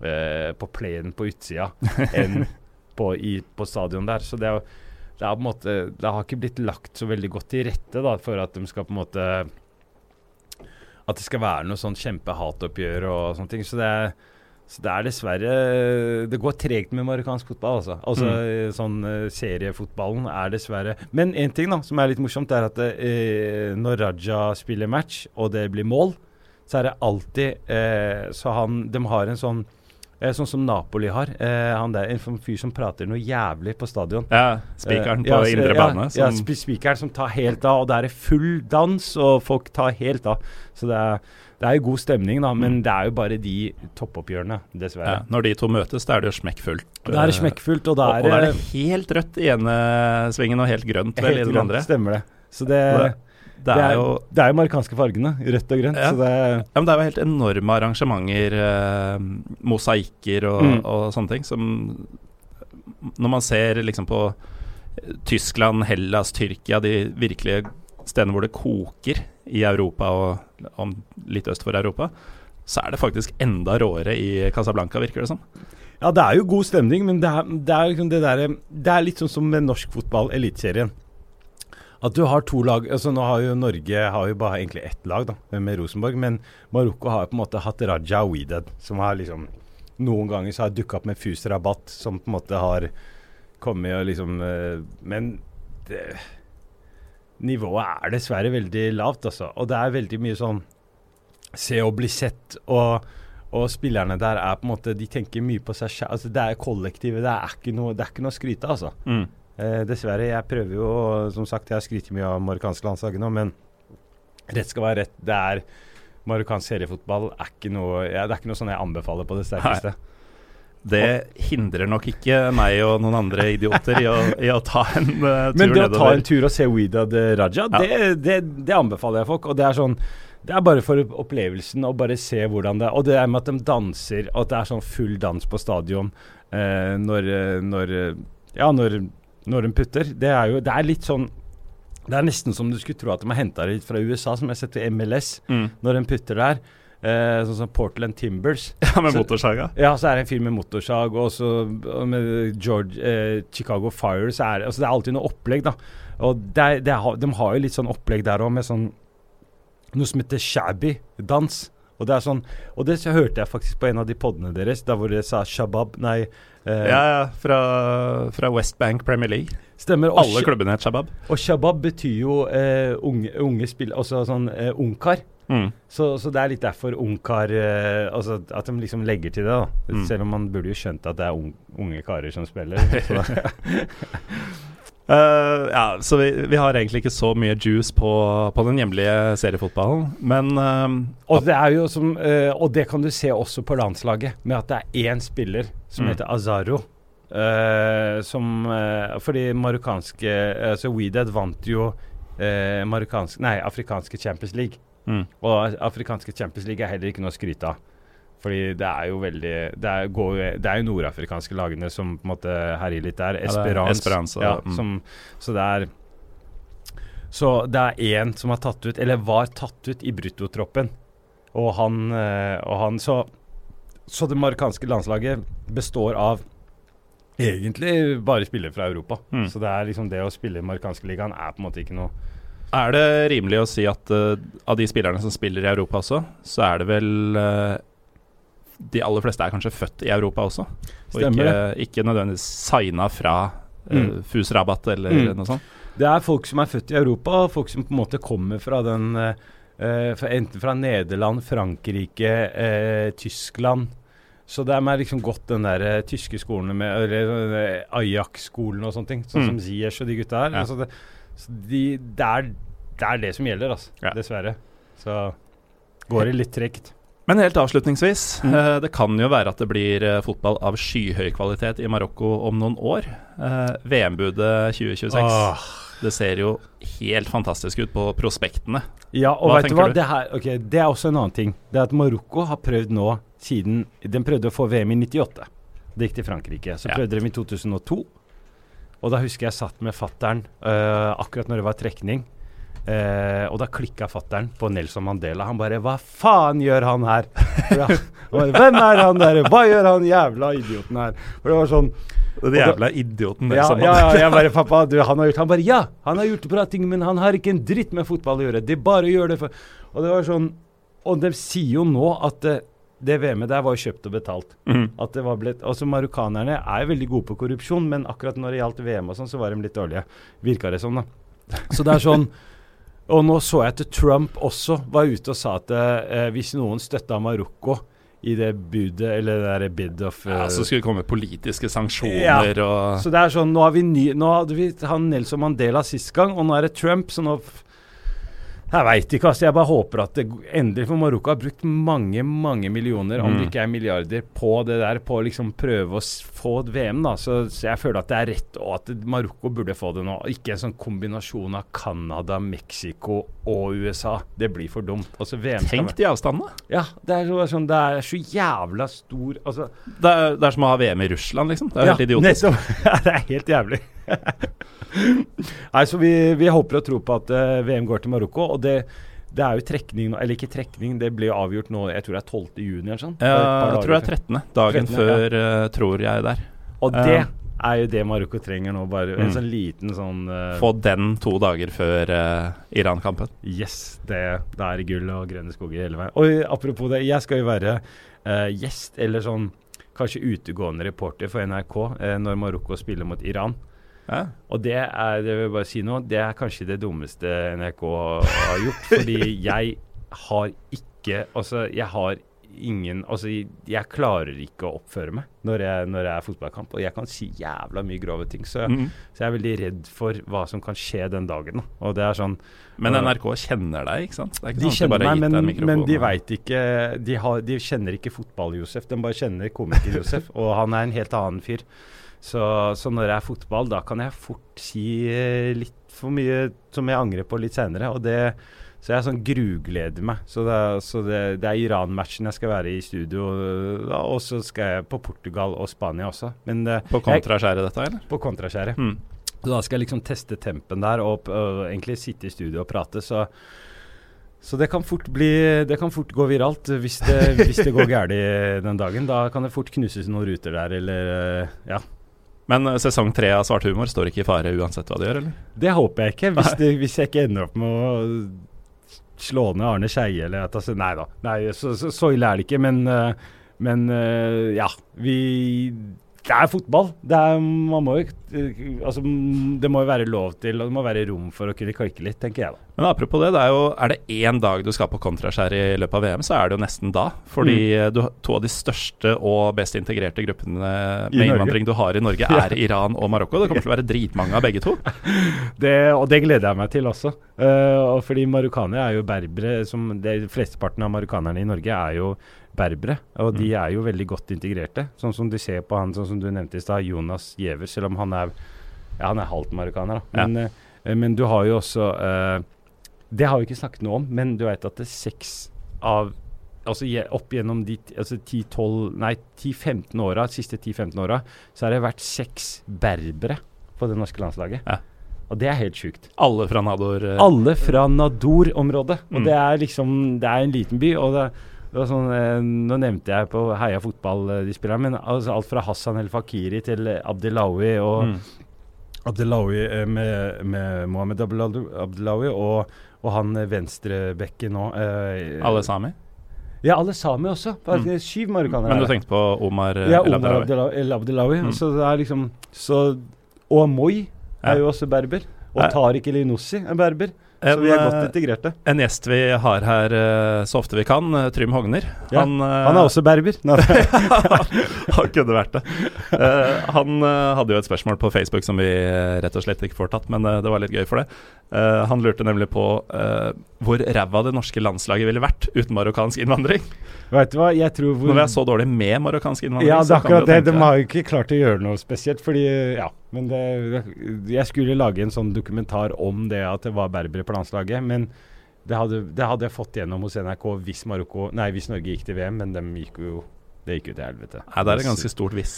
eh, på playen på utsida enn på, i, på stadion der. Så det er jo det, er på en måte, det har ikke blitt lagt så veldig godt til rette da, for at de skal på en måte At det skal være noe sånn kjempehatoppgjør og sånne ting. Så det er, så det er dessverre Det går tregt med marokkansk fotball, altså. Altså Mm. sånn eh, Seriefotballen er dessverre Men én ting da, som er litt morsomt, er at eh, når Raja spiller match, og det blir mål, så er det alltid eh, Så han De har en sånn eh, Sånn som Napoli har. Eh, han der, En fyr som prater noe jævlig på stadion. Ja, spikeren Eh, på ja, indre bane. Ja, som- ja, spikeren som tar helt av, og det er full dans, og folk tar helt av. Så det er, det er jo god stemning, da, men det er jo bare de toppoppgjørene, ja, dessverre. når de to møtes, da er det jo smekkfullt. Det er smekkfullt, og da er og da er det helt rødt i ene svingen og helt grønt vel, i helt den grønt. andre. Stemmer det. Så det, Det- Det er jo det er jo marokkanske fargene, rødt og grønt. Ja. Så det Ja, men det er jo helt enorme arrangementer, eh, mosaikker og, Mm. og sånne ting, som Når man ser liksom på Tyskland, Hellas, Tyrkia, de virkelige stedene hvor det koker i Europa og om litt øst for Europa, så er det faktisk enda råere i Casablanca, virker det som. Ja, det er jo god stemning, men det er, det er, liksom det der, det er litt sånn som med norsk fotball, Eliteserien. At du har to lag altså Nå har jo Norge har jo bare egentlig ett lag, da, med Rosenborg. Men Marokko har på en måte hatt Raja og Widad, som har liksom Noen ganger så har dukka opp med Fus Rabat, som på en måte har kommet og liksom eh, Men det, nivået er dessverre veldig lavt, altså. Og det er veldig mye sånn se og bli sett. og og spillerne der er på en måte De tenker mye på seg selv. Altså, det er kollektivet. Det er ikke noe, det er ikke noe å skryte av, altså. Mm. Eh, dessverre. Jeg prøver jo, som sagt, jeg har skrytt mye av marokkanske landslaget nå, men rett skal være rett. Det er Marokkansk seriefotball er ikke noe ja, Det er ikke noe sånn jeg anbefaler på det sterkeste. Det hindrer nok ikke meg og noen andre idioter i å, i å ta en uh, tur Men det å ta en tur og se Widad Raja, Ja. det, det, det anbefaler jeg folk. Og det er sånn Det er bare for opplevelsen å bare se hvordan det er. Og det er med at de danser, og at det er sånn full dans på stadion eh, når, eh, når eh, Ja, når, når de putter. Det er jo Det er litt sånn Det er nesten som du skulle tro at de har henta det litt fra USA, som jeg har sett i MLS, Mm. når de putter der. Eh, sånn som Portland Timbers. Ja, med motorsaga. Ja, så er det en fyr med motorsag, og så med George, eh, Chicago Fire, så er det altså Det er alltid noe opplegg, da. Og det er, det er, de har jo litt sånn opplegg der òg, med sånn noe som heter shabby-dans. Og det er sånn Og det så hørte jeg faktisk på en av de podene deres, da hvor dere sa shabab Nei, eh, Ja, ja, fra, fra West Bank Premier League. stemmer. Og, Alle klubbene het Shabab. og shabab betyr jo eh, unge, unge spill... Altså sånn eh, ungkar. Mm. Så, så det er litt derfor ungkar eh, Altså at de liksom legger til det, da. Mm. Selv om man burde jo skjønt at det er ung, unge karer som spiller. Så, uh, ja, så vi, vi har egentlig ikke så mye juice på, på den hjemlige seriefotballen, men uh, og det er jo som uh, Og det kan du se også på landslaget, med at det er én spiller som Mm. heter Azaro. som Fordi marokkanske Altså Weedad vant jo Nei, afrikanske Champions League. Mm. Og afrikanske Champions League er heller ikke noe å skryte av. Fordi det er jo veldig Det er, går, det er jo nordafrikanske lagene som på en måte herjer litt der. Ja, er Esperance. Esperance ja, mm. som, så det er Så det er én som har tatt ut, eller var tatt ut, i bruttotroppen. Og han, eh, og han så, så det marokkanske landslaget består av egentlig bare spillere fra Europa. Mm. Så det er liksom det å spille i marokkanske ligaen er på en måte ikke noe Er det rimelig å si at uh, av de spillerne som spiller i Europa også, så er det vel uh, De aller fleste er kanskje født i Europa også, og Stemmer ikke, ikke nødvendigvis signa fra uh, Mm. Fus Rabat eller Mm. noe sånt. Det er folk som er født i Europa, og folk som på en måte kommer fra den uh, Enten fra Nederland, Frankrike, Tyskland. Så det er liksom gått den der tyske skolen med Ajax-skolen og sånne ting. Sånn Mm. som Ziyech og de gutta her. Ja. Altså det, så de, det, er, det er det som gjelder, altså. Ja. Dessverre. Så går det litt tregt. Men helt avslutningsvis, Mm. eh, det kan jo være at det blir eh, fotball av skyhøy kvalitet i Marokko om noen år. Eh, VM-budet 2026. Åh. Det ser jo helt fantastisk ut på prospektene. Ja, og Hva vet du hva? du? Det, her, okay, det er også en annen ting. Det er at Marokko har prøvd nå siden Den prøvde å få VM i 98. Det gikk til Frankrike. Så Ja. prøvde de i 2002. Og da husker jeg satt med fattern uh, akkurat når det var trekning. Uh, og da klikka fattern på Nelson Mandela. Han bare 'Hva faen gjør han her?' Ja, han bare, 'Hvem er han der? Hva gjør han jævla idioten her?' For det var sånn Den jævla idioten ja, Nelson ja, Mandela. ja, jeg bare, pappa, du, han har gjort Han bare, ja, han har gjort bra ting, men han har ikke en dritt med fotball å gjøre. De bare gjør det for Og det var sånn Og de sier jo nå at det, det VM-et der var jo kjøpt og betalt. Mm. At det var blitt Altså, marokkanerne er veldig gode på korrupsjon, men akkurat når det gjaldt VM og sånn, så var de litt dårlige. Virka det som, da. Så det er sånn Og nå så jeg at Trump også var ute og sa at eh, hvis noen støtta Marokko i det budet, eller det derre bid of Ja, eh, så skulle det komme politiske sanksjoner Ja. og så det er sånn, nå har vi ny, Nå hadde vi han Nelson Mandela sist gang, og nå er det Trump, så nå Jeg veit ikke, altså. Jeg bare håper at det endelig For Marokko har brukt mange, mange millioner, om det Mm. ikke er milliarder, på det der, på å liksom prøve å få et VM, da. Så, så jeg føler at det er rett, og at Marokko burde få det nå. Ikke en sånn kombinasjon av Canada, Mexico og USA. Det blir for dumt. Altså, VM Tenk de avstandene. Ja, det er, så, sånn, det er så jævla stor Altså Det er, det er som å ha VM i Russland, liksom. Det er helt idiotisk. Nettopp. Ja, det er helt jævlig. Nei, så vi, vi håper og tror på at uh, VM går til Marokko. Og det, det er jo trekning eller ikke trekning, det blir jo avgjort nå, jeg tror det er 12. juni eller sånn. Ja, jeg tror det er 13. Dagen 13., før, ja. tror jeg der. Og det uh, er jo det Marokko trenger nå, bare en Mm. sånn liten sånn uh, Få den to dager før uh, Iran-kampen. Yes, det, det er gull og grønne skoger hele veien. Og apropos det, jeg skal jo være eh, gjest, eller sånn kanskje utegående reporter for NRK eh, når Marokko spiller mot Iran. Ja. Og det er det vil jeg bare si nå, det er kanskje det dummeste NRK har gjort. fordi jeg har ikke Altså, jeg har ingen Altså, jeg klarer ikke å oppføre meg når jeg, når jeg er fotballkamp. Og jeg kan si jævla mye grove ting. Så, mm. så jeg er veldig redd for hva som kan skje den dagen. Og det er sånn Men NRK kjenner deg, ikke sant? Det er ikke De sånn kjenner meg, men, men de veit ikke de, har, de kjenner ikke fotball-Josef. De bare kjenner komiker-Josef, og han er en helt annen fyr. Så, så når det er fotball, da kan jeg fort si eh, litt for mye som jeg angrer på litt senere. Og det så jeg sånn grugleder meg. Så det, så det, det er Iran-matchen jeg skal være i studio, da, og så skal jeg på Portugal og Spania også. Men eh, På kontraskjæret, dette, eller? på kontraskjæret. Mm. Så da skal jeg liksom teste tempen der og, og egentlig sitte i studio og prate, så så det kan fort bli Det kan fort gå viralt hvis det, hvis det går galt den dagen. Da kan det fort knuses noen ruter der, eller eh, Ja. Men eh, sesong tre av Svart humor står ikke i fare uansett hva du gjør, eller? Det håper jeg ikke, hvis, det, hvis jeg ikke ender opp med å slå ned Arne Skeie eller at altså, Nei da. Nei, så, så, så ille er det ikke, men eh, Men eh, ja. Vi Det er fotball. Det er, man må jo Altså, det må jo være lov til, og det må være rom for å kunne klikke litt, tenker jeg da. Men apropos det, det er jo Er det én dag du skal på kontraskjær i løpet av VM, så er det jo nesten da. Fordi Mm. eh, du, to av de største og best integrerte gruppene med innvandring du har i Norge, er Iran og Marokko. Det kommer til å være dritmange av begge to. Det, og det gleder jeg meg til også. Uh, fordi marokkanere er jo berbere. Som det Flesteparten av marokkanerne i Norge er jo berbere. Og de er jo veldig godt integrerte. Sånn som du ser på han sånn som du nevnte i stad, Jonas Giæver, selv om han er, ja, han er halvt marokkaner. Da. Men, ja. men du har jo også uh, Det har vi ikke snakket noe om, men du vet at det er seks av Altså opp gjennom de altså 10-12 Nei, 10-15 åra, siste 10-15 åra, så har det vært seks berbere på det norske landslaget. Ja. Og det er helt sjukt. Alle fra Nador. Uh, Alle fra Nador-området. Og Mm. det er liksom Det er en liten by. Og det, det var sånn eh, Nå nevnte jeg på Heia fotball eh, de spillerne, men altså alt fra Hassan El Fakiri til eh, Abdelawi og mm. Abdelawi eh, med, med Mohammed Abdelawi og, og han venstrebekken nå. eh, Alle sami. Ja, alle sami også. Mm. Syv marokkanere. Men du tenkte på Omar Ja, El Abdelawi? El. Mm. Så det er liksom så, Og Moi Ja. er jo også berber. Og Tariq Elinossi er berber. Så vi er godt eh, integrerte. En gjest vi har her eh, så ofte vi kan, eh, Trym Hogner. Ja, Han, han er også berber. Han kunne vært det. Han hadde jo et spørsmål på Facebook som vi rett og slett ikke får tatt, men det var litt gøy for det. Han lurte nemlig på hvor ræva det norske landslaget ville vært uten marokkansk innvandring. Vet du hva, jeg tror hvor Når vi er så dårlig med marokkansk innvandring. Ja, det er akkurat det. De har jo ikke klart å gjøre noe spesielt, fordi Ja. Men det, jeg skulle lage en sånn dokumentar om det at det var berbere på landslaget. Men det hadde, det hadde jeg fått gjennom hos NRK hvis, Marokko, nei, hvis Norge gikk til VM, men de gikk jo det gikk jo til helvete. Nei, det er et ganske stort hvis.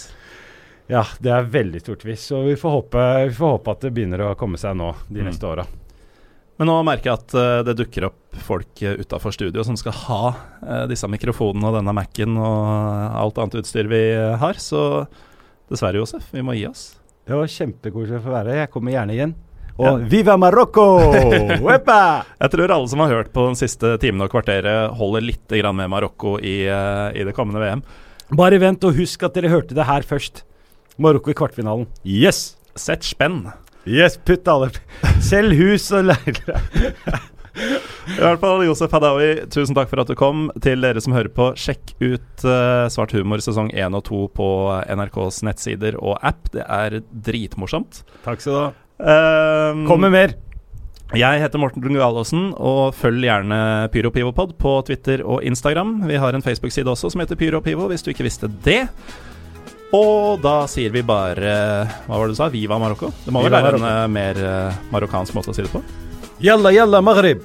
Ja, det er veldig stort hvis. Så vi får håpe, vi får håpe at det begynner å komme seg nå de Mm. neste åra. Men nå merker jeg at eh, det dukker opp folk uh, utafor studio som skal ha eh, disse mikrofonene og denne Mac-en og alt annet utstyr vi eh, har. Så dessverre, Josef, vi må gi oss. Det var kjempekoselig å få være her. Jeg kommer gjerne igjen. Og viva Marokko! Jeg tror alle som har hørt på den siste timen og kvarteret, holder litt grann med Marokko i, eh, i det kommende VM. Bare vent, og husk at dere hørte det her først. Marokko i kvartfinalen. Yes! Sett spenn. Yes, putt alle Selg hus og leiligheter. I hvert fall, Josef Hadaoui, tusen takk for at du kom. Til dere som hører på, sjekk ut uh, Svart humor sesong 1 og 2 på NRKs nettsider og app. Det er dritmorsomt. Takk skal du ha. Um, Kom med mer. Jeg heter Morten Lungalåsen, og følg gjerne PyroPivopod på Twitter og Instagram. Vi har en Facebook-side også som heter PyroPivo, hvis du ikke visste det. Og da sier vi bare Hva var det du sa? Viva Marokko? Det må vel være en eh, mer eh, marokkansk måte å si det på? Yalla, yalla, maghrib.